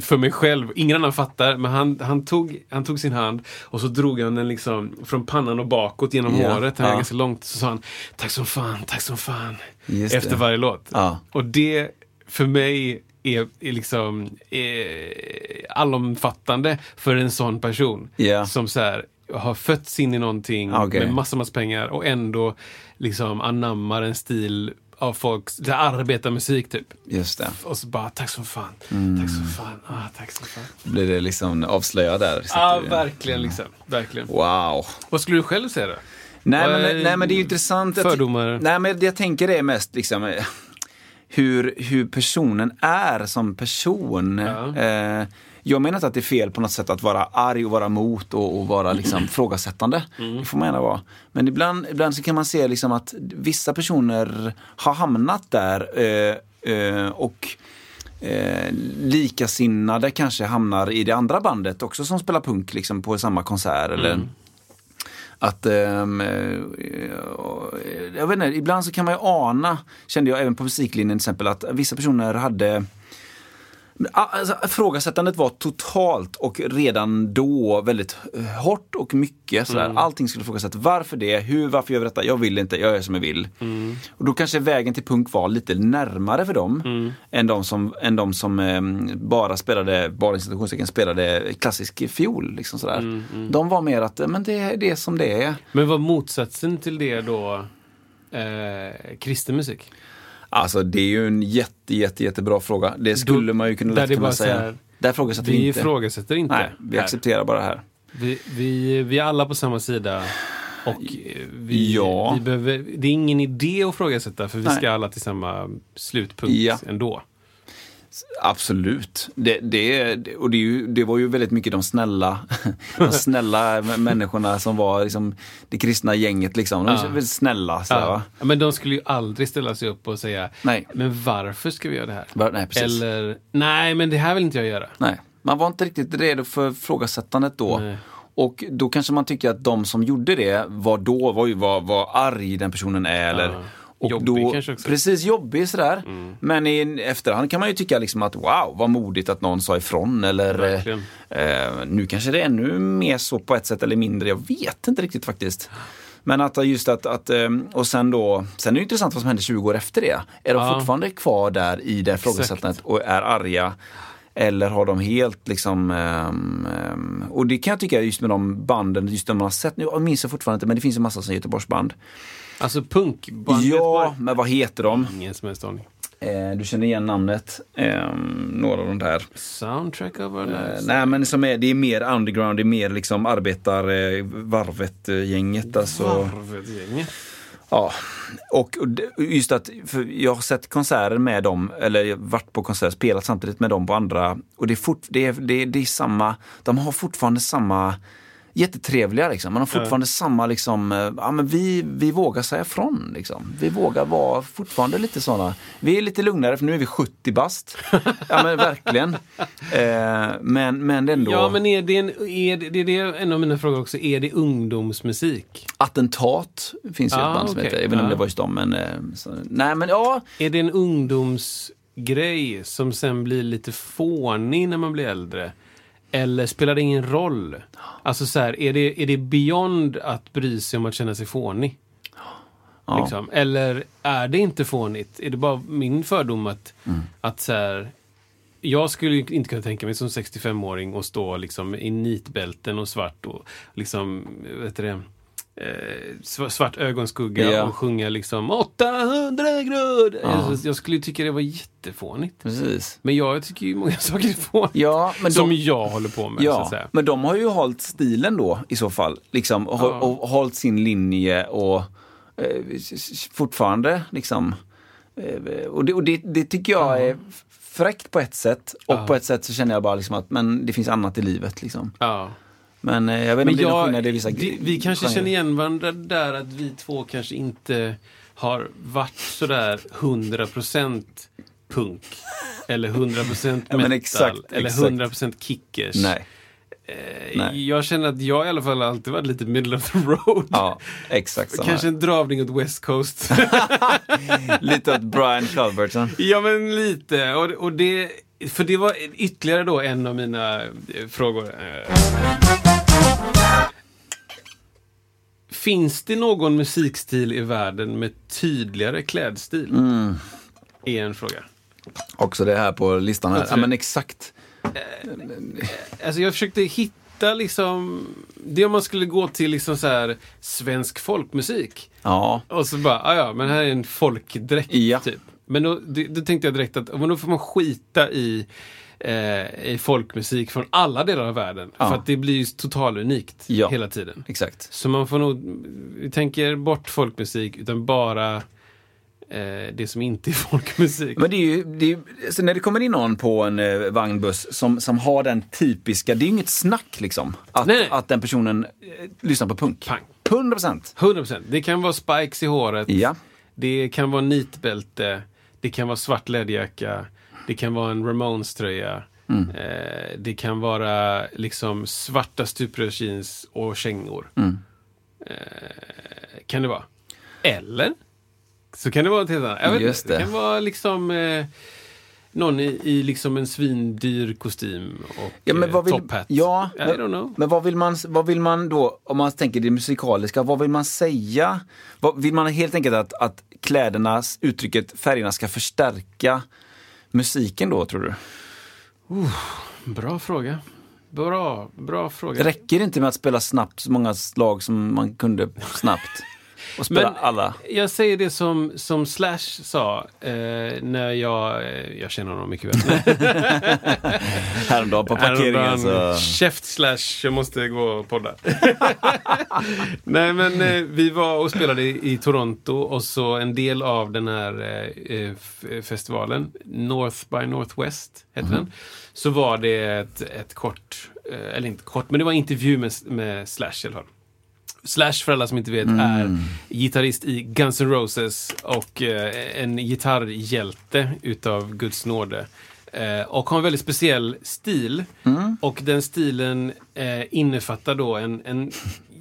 för mig själv. Ingen annan fattar, men han, han, tog, han tog sin hand och så drog han den liksom från pannan och bakåt genom Ja, håret. Han ja. ganska långt. Så sa han, tack som fan, tack som fan. Just efter det. varje låt. Ja. Och det, för mig, är, är liksom är allomfattande för en sån person. Ja. Som så här, har fötts in i någonting Okej. med massa, massa pengar och ändå liksom anammar en stil av folk, arbetarmusik typ. Just det. Och så bara, tack som fan, Mm. tack som fan, ah, tack som fan. Blir det liksom avslöjad där? Ja, du- verkligen liksom. Verkligen. Wow. Vad skulle du själv säga då? Nej men, är nej men det är ju intressant. Fördomar? Nej men jag tänker är mest liksom eh, hur, hur personen är som person. Ja. Eh, jag menar inte att det är fel på något sätt att vara arg och vara mot och, och vara liksom frågasättande. Mm. Det får man gärna vara. Men ibland, ibland så kan man se liksom att vissa personer har hamnat där eh, eh, och eh, likasinnade kanske hamnar i det andra bandet också som spelar punk liksom på samma konsert. Eller, att, ehm, eh, jag vet inte, ibland så kan man ju ana, kände jag även på musiklinjen till exempel, att vissa personer hade Alltså, ifrågasättandet var totalt och redan då väldigt eh, hårt och mycket. Sådär. Allting skulle ifrågasättas. Varför det? Hur? Varför gör vi detta? Jag vill inte, jag gör som jag vill. Och då kanske vägen till punk var lite närmare för dem än de som, än de som eh, bara spelade, bara spelade klassisk fiol. Liksom sådär. De var mer att, eh, men det, det är som det är. Men vad motsatsen till det då? Eh, kristen musik? Alltså det är ju en jätte, jätte, jättebra fråga. Det skulle man ju kunna lätt kunna säga. här, Där ifrågasätter vi Vi inte. ifrågasätter inte. Nej, vi här. accepterar bara det här. Vi, vi, vi är alla på samma sida. Och eh, vi, Ja. vi behöver, det är ingen idé att ifrågasätta för vi Nej. ska alla till samma slutpunkt Ja. ändå. Absolut. Det, det, och det, ju, det var ju väldigt mycket de snälla, de snälla människorna som var liksom det kristna gänget. Liksom. De är Ja. väldigt snälla. Så, Ja. Men de skulle ju aldrig ställa sig upp och säga Nej. Men varför ska vi göra det här? Var- nej. Eller Nej, men det här vill inte jag göra. Nej, man var inte riktigt redo för frågasättandet då. Nej. Och då kanske man tycker att de som gjorde det var då, var ju vad, vad arg den personen är. Eller. Och Jobbig då, kanske också. Precis, jobbig sådär. Men i efterhand kan man ju tycka liksom att wow, vad modigt att någon sa ifrån. Eller Verkligen. eh, nu kanske det är ännu mer så på ett sätt eller mindre. Jag vet inte riktigt faktiskt. Men att just att, att eh, och sen då, sen är det intressant vad som händer 20 år efter det. Är de Ja. fortfarande kvar där i det frågesättandet och är arga? Eller har de helt liksom, ehm, och det kan jag tycka just med de banden, just de man har sett, nu jag minns jag fortfarande inte men det finns ju massa sådana Göteborgsband. Alltså punkband Ja, men vad heter de? Ingen som helst aning. Eh, du känner igen namnet, Ehm, några av de där. Soundtrack of our Eh, nej men som är, det är mer underground, det är mer liksom arbetar eh, varvet eh, alltså. Varvet-gänget. Ja, och just att för jag har sett konserter med dem, eller varit på konserter, spelat samtidigt med dem på andra. Och det är, fort, det är, det är, det är samma, de har fortfarande samma, jättetrevliga liksom. Man har fortfarande samma liksom, eh, ja men vi, vi vågar säga ifrån liksom. Vi vågar vara fortfarande lite sådana. Vi är lite lugnare för nu är vi 70 bast. Ja men verkligen. Eh, men, men ändå. Ja, men är det, en, är det, det är en av mina frågor också. Är det ungdomsmusik? Attentat finns ju Ah, ett band som okej. heter, jag vet inte om Ja. det var just dem men, eh, så, nej men ja. Är det en ungdomsgrej som sen blir lite fånig när man blir äldre? Eller spelar det ingen roll? Alltså så här, är det, är det beyond att bry sig om att känna sig fånig? Ja. Liksom? Eller är det inte fånigt? Är det bara min fördom att, Mm. att så här, jag skulle inte kunna tänka mig som 65-åring och stå liksom i nitbälten och svart och liksom, vet du det, eh, sv- svart ögonskugga Ja. och sjunga liksom 800 grader. Ja. Jag skulle tycka det var jättefånigt. Precis. Men jag tycker ju många saker är fånigt. Ja, men som de, jag håller på med, ja, men de har ju hållit stilen då i så fall. Liksom, och, Ja. och hållit sin linje och eh, fortfarande liksom. Eh, och det, och det, det tycker jag är fräckt på ett sätt. Och på ett sätt så känner jag bara liksom att men det finns annat i livet. Liksom. Ja. Men eh, jag vet inte om det är någon skillnad i vissa vi, vi kanske känner igen varandra där att vi två kanske inte har varit sådär 100% punk. Eller 100% Ja, metal. men exakt, eller exakt. 100% kickers. Nej. Eh, nej. Jag känner att jag i alla fall alltid varit lite middle of the road. Ja, exakt. Kanske en dragning åt West Coast. Lite åt Brian Culbertson. ja men lite. Och, och det för det var ytterligare då en av mina eh, frågor. Finns det någon musikstil i världen med tydligare klädstil? Mm. Är en fråga. Också det här på listan här. Ja men exakt. Alltså jag försökte hitta liksom, det om man skulle gå till liksom så här svensk folkmusik. Ja. Och så bara, ah, ja men här är en folkdräkt Ja. typ. Men då, då, då tänkte jag direkt att men då får man skita i, eh, i folkmusik från alla delar av världen. Ja. För att det blir ju totalunikt Ja. hela tiden. Exakt. Så man får nog, vi tänker bort folkmusik utan bara eh, det som inte är folkmusik. Men det är ju, det är, ju- alltså när det kommer in någon på en eh, vagnbuss som, som har den typiska, det är ju inget snack liksom. Att, Nej. att den personen eh, lyssnar på punk. Pang. 100 procent. 100%. Det kan vara spikes i håret. Ja. Det kan vara nitbälte. Det kan vara svart läderjacka. Det kan vara en Ramones-tröja. Mm. Eh, det kan vara liksom svarta stuprörsjeans och kängor. Mm. Eh, kan det vara. Eller så kan det vara ett helt annat. Jag vet det det. kan vara liksom eh, någon i, i liksom en svindyr kostym och Ja, men eh, vad vill, top hat. ja, I don't know. men vad vill, man, vad vill man då, om man tänker det musikaliska, vad vill man säga? Vad, vill man helt enkelt att, att klädernas, uttrycket, färgerna ska förstärka musiken då, tror du? Bra fråga. Bra, bra fråga. Det räcker inte med att spela snabbt så många slag som man kunde snabbt. Och spela Men alla. jag säger det som, som Slash sa eh, när jag, eh, jag känner honom mycket väl. Häromdagen på parkeringen så... Käft Slash, jag måste gå och podda. Nej men eh, vi var och spelade i, i Toronto och så en del av den här eh, eh, festivalen, North by Northwest heter den. Så var det ett, ett kort, eh, eller inte kort, men det var en intervju med, med Slash i alla fall. Slash, för alla som inte vet, är gitarrist i Guns N' Roses och eh, en gitarrhjälte utav Guds nåde. Eh, och har en väldigt speciell stil. Och den stilen eh, innefattar då en, en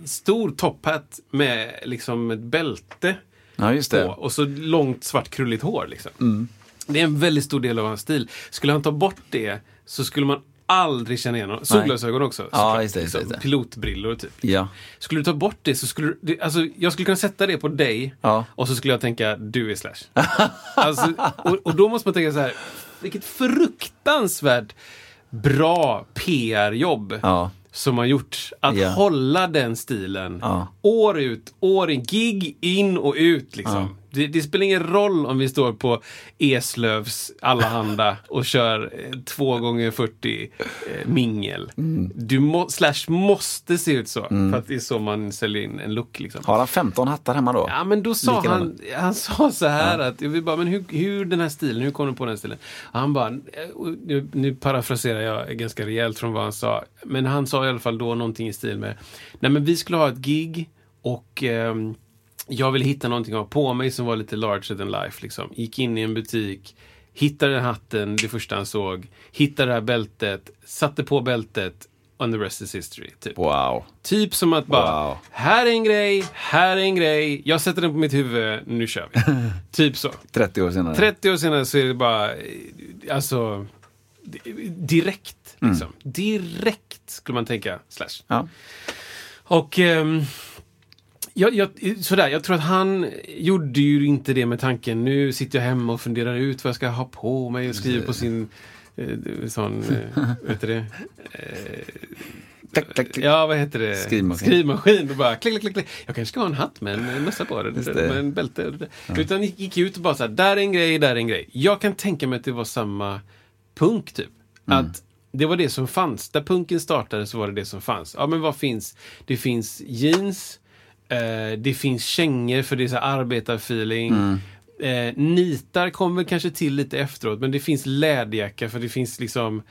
stor top hat med liksom ett bälte Ja, just på det. och så långt svart krulligt hår. Liksom. Det är en väldigt stor del av hans stil. Skulle han ta bort det så skulle man aldrig känna igen honom. Solglasögon också. Ja, just det, just det, det. Pilotbrillor typ. Ja. Skulle du ta bort det så skulle du, alltså, jag skulle kunna sätta det på dig Ja. och så skulle jag tänka du är Slash. alltså, och, och då måste man tänka så här, vilket fruktansvärt bra PR-jobb Ja. som har gjort att Ja. hålla den stilen Ja. år ut, år in, gig in och ut liksom. Det, det spelar ingen roll om vi står på Eslövs Allehanda och kör eh, två gånger 40 eh, mingel. Mm. Du må, slash måste se ut så, för att det är så man säljer in en look. Liksom. Har han 15 hattar hemma då? Ja men då sa Likadana. han, han sa så här att, vi bara, men hur, hur den här stilen, hur kom du på den stilen? Och han bara, eh, nu, nu parafraserar jag ganska rejält från vad han sa, men han sa i alla fall då någonting i stil med, nej men vi skulle ha ett gig och ehm, jag ville hitta någonting att ha på mig som var lite larger than life liksom. Gick in i en butik, hittade hatten, det första han såg, hittade det här bältet, satte på bältet, and the rest is history. Typ. Wow. Typ som att bara, Wow. här är en grej, här är en grej, jag sätter den på mitt huvud, nu kör vi. typ så. 30 år senare. 30 år senare så är det bara, alltså, di- direkt. Liksom. Direkt skulle man tänka, slash. Ja. Och ehm, jag, jag, sådär, jag tror att han gjorde ju inte det med tanken, nu sitter jag hemma och funderar ut vad jag ska ha på mig och skriver på sin eh, sån, eh, vet du det? Tack. Ja, vad heter det? Skrivmaskin. Skrivmaskin. Och bara klick, klick, klick, klick. Jag kanske ska ha en hatt med en mössa på det. Det. Med en bälte. Utan gick, gick ut och bara så här, där är en grej, där är en grej. Jag kan tänka mig att det var samma punk typ. Mm. Att det var det som fanns. Där punken startade så var det det som fanns. Ja, men vad finns? Det finns jeans. Eh, det finns kängor för det är så arbetarfeeling. Mm. Eh, nitar kommer kanske till lite efteråt, men det finns läderjacka för det finns liksom,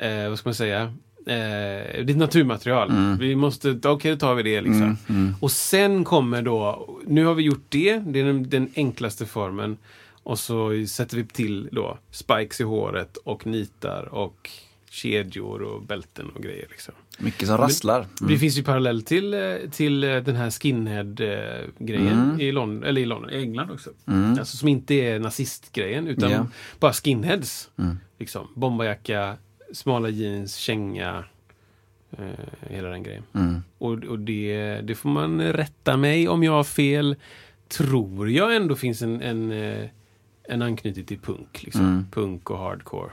eh, vad ska man säga, eh, det är naturmaterial. Mm. Vi måste, okej då tar vi det liksom. Och sen kommer då, nu har vi gjort det, det är den, den enklaste formen. Och så sätter vi till då spikes i håret och nitar och kedjor och bälten och grejer. Liksom. Mycket som rasslar. Det finns ju parallell till, eh, till eh, den här skinhead-grejen Mm. i London, eller i London, England också. Alltså som inte är nazistgrejen utan Ja. bara skinheads. Liksom, bomberjacka, smala jeans, känga. Eh, hela den grejen. Mm. Och, och det, det får man rätta mig om jag har fel. Tror jag ändå finns en, en, eh, en anknytning till punk. Liksom. Mm. Punk och hardcore.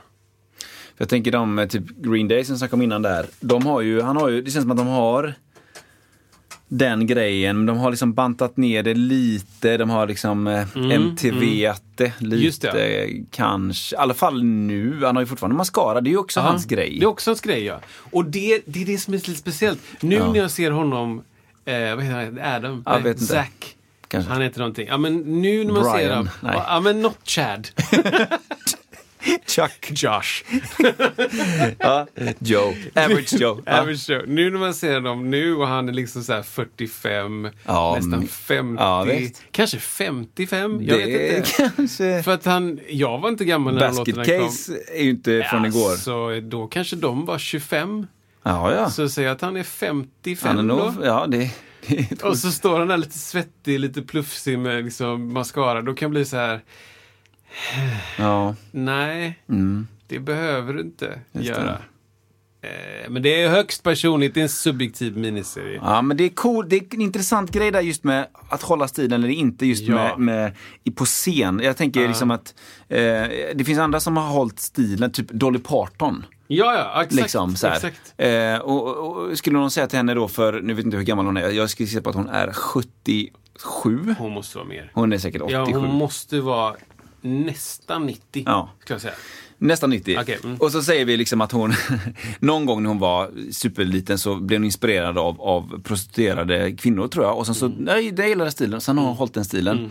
Jag tänker de, eh, typ Green Day som snackade om innan där. De har ju, han har ju, det känns som att de har den grejen. men De har liksom bantat ner det lite. De har liksom eh, Mm, MTV det lite Just kanske. I alla fall nu. Han har ju fortfarande mascara. Det är ju också Ja, hans grej. Det är också hans grej, ja. Och det, det är det som är lite speciellt. Nu Ja. när jag ser honom, eh, vad heter han? Adam? Jag Nej. Zack. Kanske. Han heter någonting. Ja, men nu när man ser Brian. honom. Nej. Ja, men not Chad. Chuck. Josh. Ja. Joe. Average Joe. Average Joe. Nu när man ser honom nu och han är liksom så här 45, Ja, nästan men- 50, ja, kanske 55. Jag vet Det inte. kanske... För att han, jag var inte gammal när Basket låtarna kom. Case är ju inte från igår. Så då kanske de var 25. Ja, ja. Så säg att han är 55 Han är nog, då. ja det, Och så står han där lite svettig, lite plufsig med liksom mascara. Då kan bli så här, Ja. nej, Mm. det behöver du inte Just det. göra. Eh, Men det är högst personligt, det är en subjektiv miniserie. Ja, men det är cool. Det är en intressant grej där just med att hålla stilen eller inte just Ja. med, med på scen. Jag tänker liksom att eh, det finns andra som har hållit stilen, typ Dolly Parton. Ja, ja, exakt. Liksom, så exakt. Eh, och, och, och skulle någon säga till henne då för, nu vet jag inte hur gammal hon är, jag skulle säga på att hon är 77. Hon måste vara mer. Hon är säkert 87. Ja, hon måste vara nästan 90, Ja. ska jag säga. Nästan 90. Okej, mm. Och så säger vi liksom att hon, någon gång när hon var superliten så blev hon inspirerad av, av prostituerade kvinnor tror jag. Och sen så, Mm. nej, det gillar den stilen. Sen har hon hållit den stilen.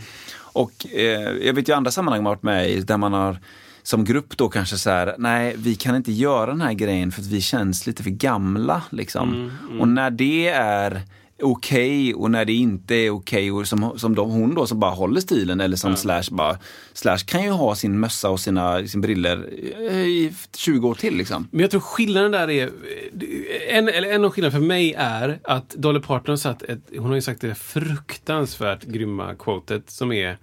Och eh, jag vet ju andra sammanhang man varit med i där man har som grupp då kanske så här, nej vi kan inte göra den här grejen för att vi känns lite för gamla liksom. Mm, Och när det är okej och när det inte är okej och som, som de, hon då som bara håller stilen eller som Slash bara, Slash kan ju ha sin mössa och sina sin briller i 20 år till liksom. Men jag tror skillnaden där är, en, eller en av skillnaderna för mig är att Dolly Parton har satt ett, hon har ju sagt det fruktansvärt grymma quotet som är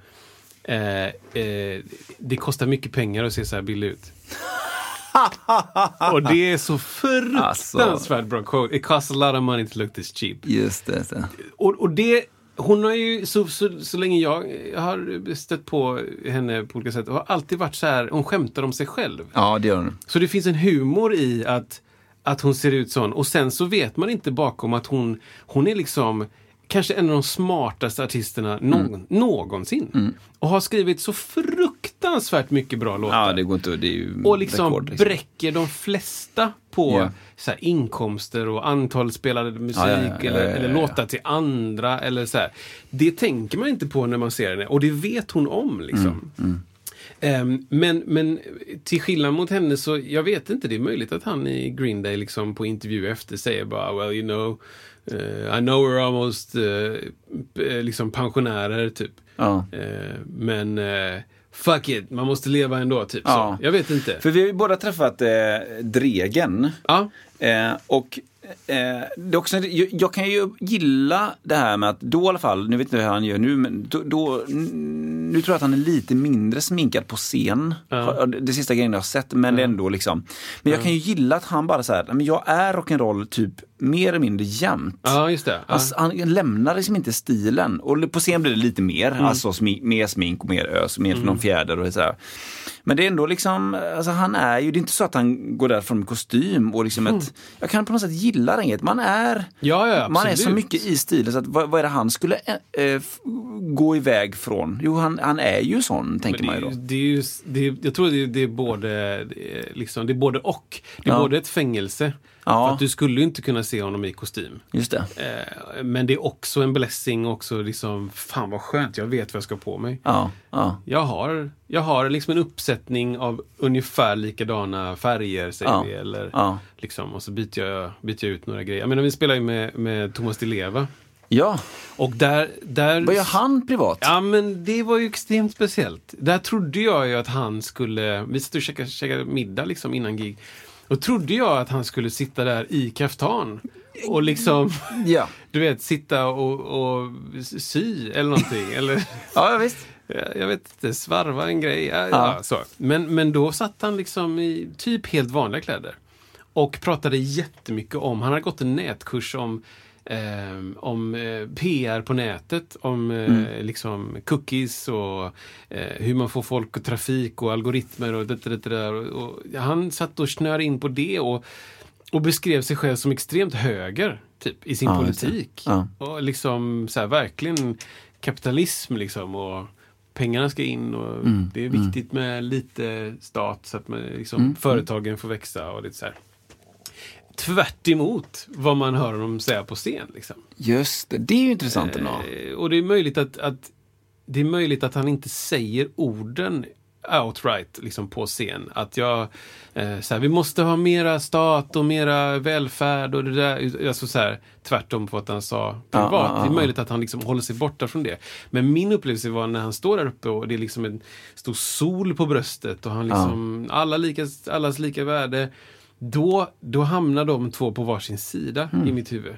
eh, eh, Det kostar mycket pengar att se så här billig ut. Och det är så fruktansvärt bra quote. It costs a lot of money to look this cheap. Just det. Så. Och, och det, hon har ju, så, så, så länge jag har stött på henne på olika sätt, har alltid varit så här, hon skämtar om sig själv. Ja, det gör hon. Så det finns en humor i att, att hon ser ut sån. Och sen så vet man inte bakom att hon, hon är liksom kanske en av de smartaste artisterna någon, Mm. någonsin. Och har skrivit så fruktansvärt mycket bra låtar. Ja, det går inte, det är ju och liksom, rekord, liksom. bräcker de flesta på Ja. så här, inkomster och antal spelade musik Ja, ja, eller, eller låtar till andra. Eller så här. Det tänker man inte på när man ser henne och det vet hon om. Liksom. Mm, Ehm, men, men till skillnad mot henne så, jag vet inte, det är möjligt att han i Green Day liksom på intervju efter säger bara well you know eh, I know we're almost p- liksom pensionärer typ. Eh, men eh, fuck it, man måste leva ändå typ Ja. så. Jag vet inte. För vi har ju båda träffat eh, Dregen. Ja, Eh, och eh, det är också, jag, jag kan ju gilla det här med att då i alla fall, nu vet inte hur han gör nu, men då, då nu tror jag att han är lite mindre sminkad på scen. Ja. Det, sista grejen jag har sett, men är ändå liksom. Men jag kan ju gilla att han bara så här, "Nej, men jag är rock'n'roll typ mer eller mindre jämt. ja just det. Ja. Alltså, han lämnar liksom inte stilen. Och på scen blir det lite mer, Mm. alltså smi- mer smink och mer ös, mer någon fjäder och så här. Men det är ändå liksom, alltså han är ju, det är inte så att han går därifrån med kostym och liksom ett, jag kan på något sätt gilla det. Man är, Mm. Ja, ja, man är så mycket i stilen så att vad, vad är det han skulle f- gå iväg från? Jo, han, han är ju sån, tänker man ju då. det är ju, det är, jag tror det är, det är både är liksom, det är både och. Det är Ja. både ett fängelse. Ja. För att du skulle inte kunna se honom i kostym. Just det. Eh, men det är också en blessing också liksom, fan vad skönt, jag vet vad jag ska på mig. Ja, ja. Jag har, jag har liksom en uppsättning av ungefär likadana färger, säger vi. Eller, liksom, och så byter jag, byter jag ut några grejer. Jag menar, vi spelar ju med, med Thomas Di Leva. Ja, Och där... där vad gör han privat? Ja, men det var ju extremt speciellt. Där trodde jag ju att han skulle... Vi satt och käkade, käkade middag liksom innan gig. Och trodde jag att han skulle sitta där i kaftan. Och liksom, Ja, du vet, sitta och, och sy eller någonting. eller, ja visst. jag, jag vet inte, svarva en grej. Ja. ja. så. Men, men då satt han liksom i typ helt vanliga kläder. Och pratade jättemycket om, han hade gått en nätkurs om ehm, om eh, PR på nätet, om eh, liksom cookies och eh, hur man får folk och trafik och algoritmer och det, det, det där. Och, han satt och snörde in på det och, och beskrev sig själv som extremt höger typ, i sin Ja, politik. Ja. Och liksom så här, verkligen kapitalism liksom. Och pengarna ska in och Mm, det är viktigt med lite stat så att man, liksom, Mm, företagen får växa och lite så här. Tvärt emot vad man hör honom säga på scen. Liksom. Just det, det är ju intressant ändå. Eh, och det är möjligt att, att det är möjligt att han inte säger orden outright liksom på scen. Att jag, eh, så här, vi måste ha mera stat och mera välfärd och det där. Alltså så här, tvärtom på vad han sa privat. Ja, ja, ja, Det är möjligt att han liksom håller sig borta från det. Men min upplevelse var när han står där uppe och det är liksom en stor sol på bröstet och han liksom, alla lika, allas lika värde. Då, då hamnar de två på varsin sida Mm. i mitt huvud.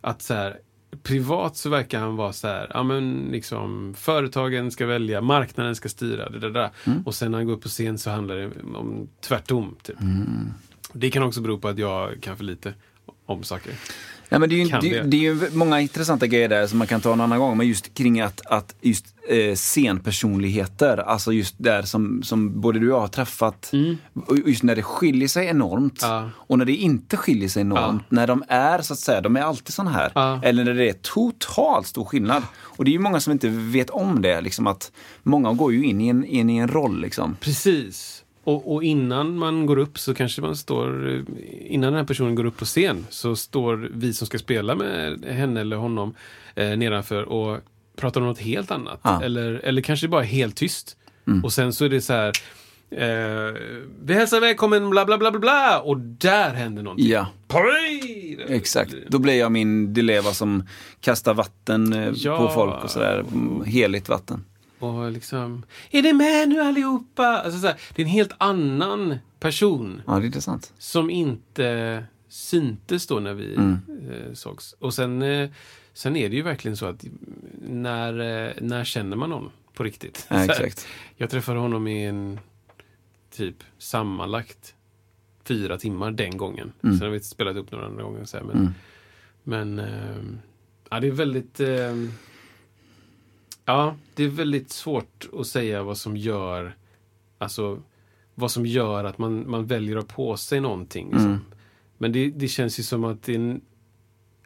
Att så här, privat så verkar han vara så här, ja men liksom företagen ska välja, marknaden ska styra, det där, där. Mm. Och sen när han går upp på scen så handlar det om tvärtom. Typ. Mm. Det kan också bero på att jag kan för lite om saker. Ja, men det, är ju, det, det. det är ju många intressanta grejer där som man kan ta en annan gång. Men just kring att, att just eh, scenpersonligheter, alltså just där som, som både du och jag har träffat. Och just när det skiljer sig enormt Mm. Ja. och när det inte skiljer sig enormt. När de är så att säga, de är alltid sådana här. Ja. Eller när det är totalt stor skillnad. Och det är ju många som inte vet om det. Liksom att många går ju in i en, in i en roll. Liksom. Precis. Och, och innan man går upp så kanske man står, innan den här personen går upp på scen så står vi som ska spela med henne eller honom eh, nedanför och pratar om något helt annat. Mm. Eller, eller kanske bara helt tyst. Och sen så är det så här, eh, vi hälsar välkommen bla bla bla bla bla och där händer någonting. Ja. Parade! Exakt. Då blir jag min Dileva som kastar vatten eh, Ja. på folk och sådär. Mm, Heligt vatten. Och liksom, är det med nu allihopa? Alltså så här, det är en helt annan person. Ja, det är intressant. som inte syntes då när vi Mm. eh, sågs. Och sen, eh, sen är det ju verkligen så att när, eh, när känner man någon på riktigt? Ja, exakt. Jag träffade honom i en typ sammanlagt fyra timmar den gången. Mm. Sen har vi spelat upp några andra gånger. Så här, men men eh, ja, det är väldigt eh, Ja, det är väldigt svårt att säga vad som gör Alltså vad som gör att man, man väljer att på sig någonting. Liksom. Mm. Men det, det känns ju som att en,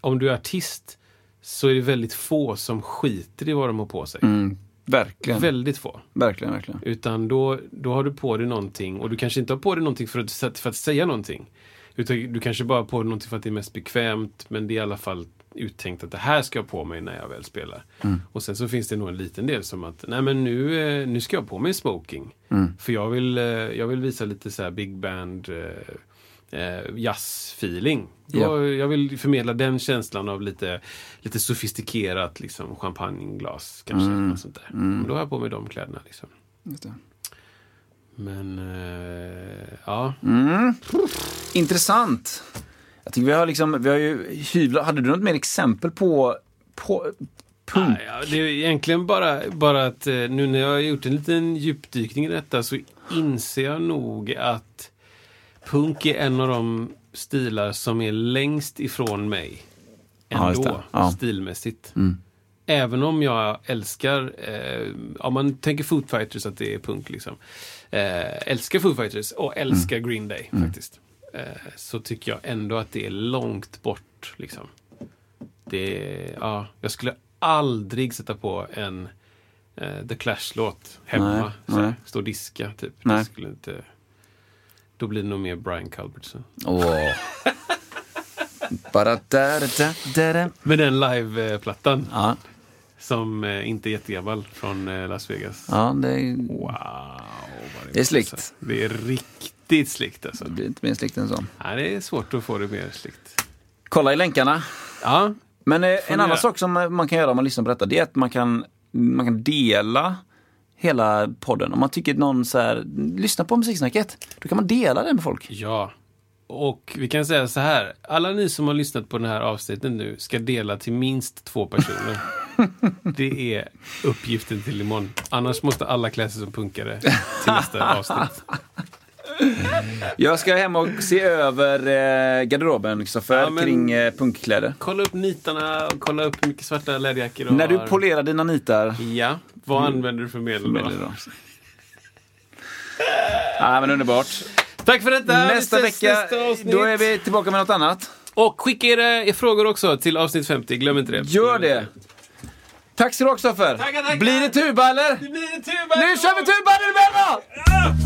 om du är artist så är det väldigt få som skiter i vad de har på sig. Mm, verkligen. Väldigt få. verkligen, verkligen. Utan då, då har du på dig någonting och du kanske inte har på dig någonting för att, för att säga någonting. Utan du kanske bara har på dig någonting för att det är mest bekvämt men det är i alla fall uttänkt att det här ska jag på mig när jag väl spelar. Och sen så finns det nog en liten del som att nej men nu, eh, nu ska jag på mig smoking. För jag vill, eh, jag vill visa lite så här big band eh, eh, jazz-feeling. Då- Ja. Jag vill förmedla den känslan av lite, lite sofistikerat liksom, champagneglas kanske. Något sånt där. Och Då har jag på mig de kläderna. Liksom. Men eh, ja, Intressant. Jag tycker vi har liksom, vi har ju hyvlat. Hade du något mer exempel på, på punk? Ja, det är egentligen bara, bara att eh, nu när jag har gjort en liten djupdykning i detta så inser jag nog att punk är en av de stilar som är längst ifrån mig. Ja, Ändå. Ja. Mm. stilmässigt. Även om jag älskar, eh, om man tänker Foo Fighters att det är punk liksom. Eh, älskar Foo Fighters och älskar Mm. Green Day faktiskt. Eh, så tycker jag ändå att det är långt bort liksom. Det ja, jag skulle aldrig sätta på en eh, The Clash-låt hemma. Nej, nej. Stå och diska typ. Nej. Det skulle inte, då blir det nog mer Brian Culbertson. Åh. Bara där, där, där. Med den live-plattan Ja, som eh, inte är jättegammal från eh, Las Vegas. ja det, är, Wow. vad Det är alltså. Det är riktigt slickt alltså. det blir inte mer slickt än så. Nej, det är svårt att få det mer slickt. Kolla i länkarna. Ja, Men eh, en annan sak som eh, man kan göra om man lyssnar på detta, det är att man kan, man kan dela hela podden. Om man tycker att någon så här, lyssnar på musiksnacket, då kan man dela den med folk. ja. Och vi kan säga så här. Alla ni som har lyssnat på den här avsnittet nu ska dela till minst två personer. Det är uppgiften till imorgon. Annars måste alla klä sig som punkare till nästa avsnitt. Jag ska hem och se över eh, garderoben, Kristoffer, Ja, men- kring eh, punkkläder. Kolla upp nitarna och kolla upp hur mycket svarta läderjackor du När du har. polerar dina nitar, Ja, vad använder du för medel då? medel då. Ja, men underbart. Tack för detta! Nästa vecka, nästa då är vi tillbaka med något annat. Och skicka era er frågor också till avsnitt 50, glöm inte det. Gör det! Tack ska du ha, Kristoffer. Blir det tuba eller? Det blir en tuba! Nu kör vi tuba! Är du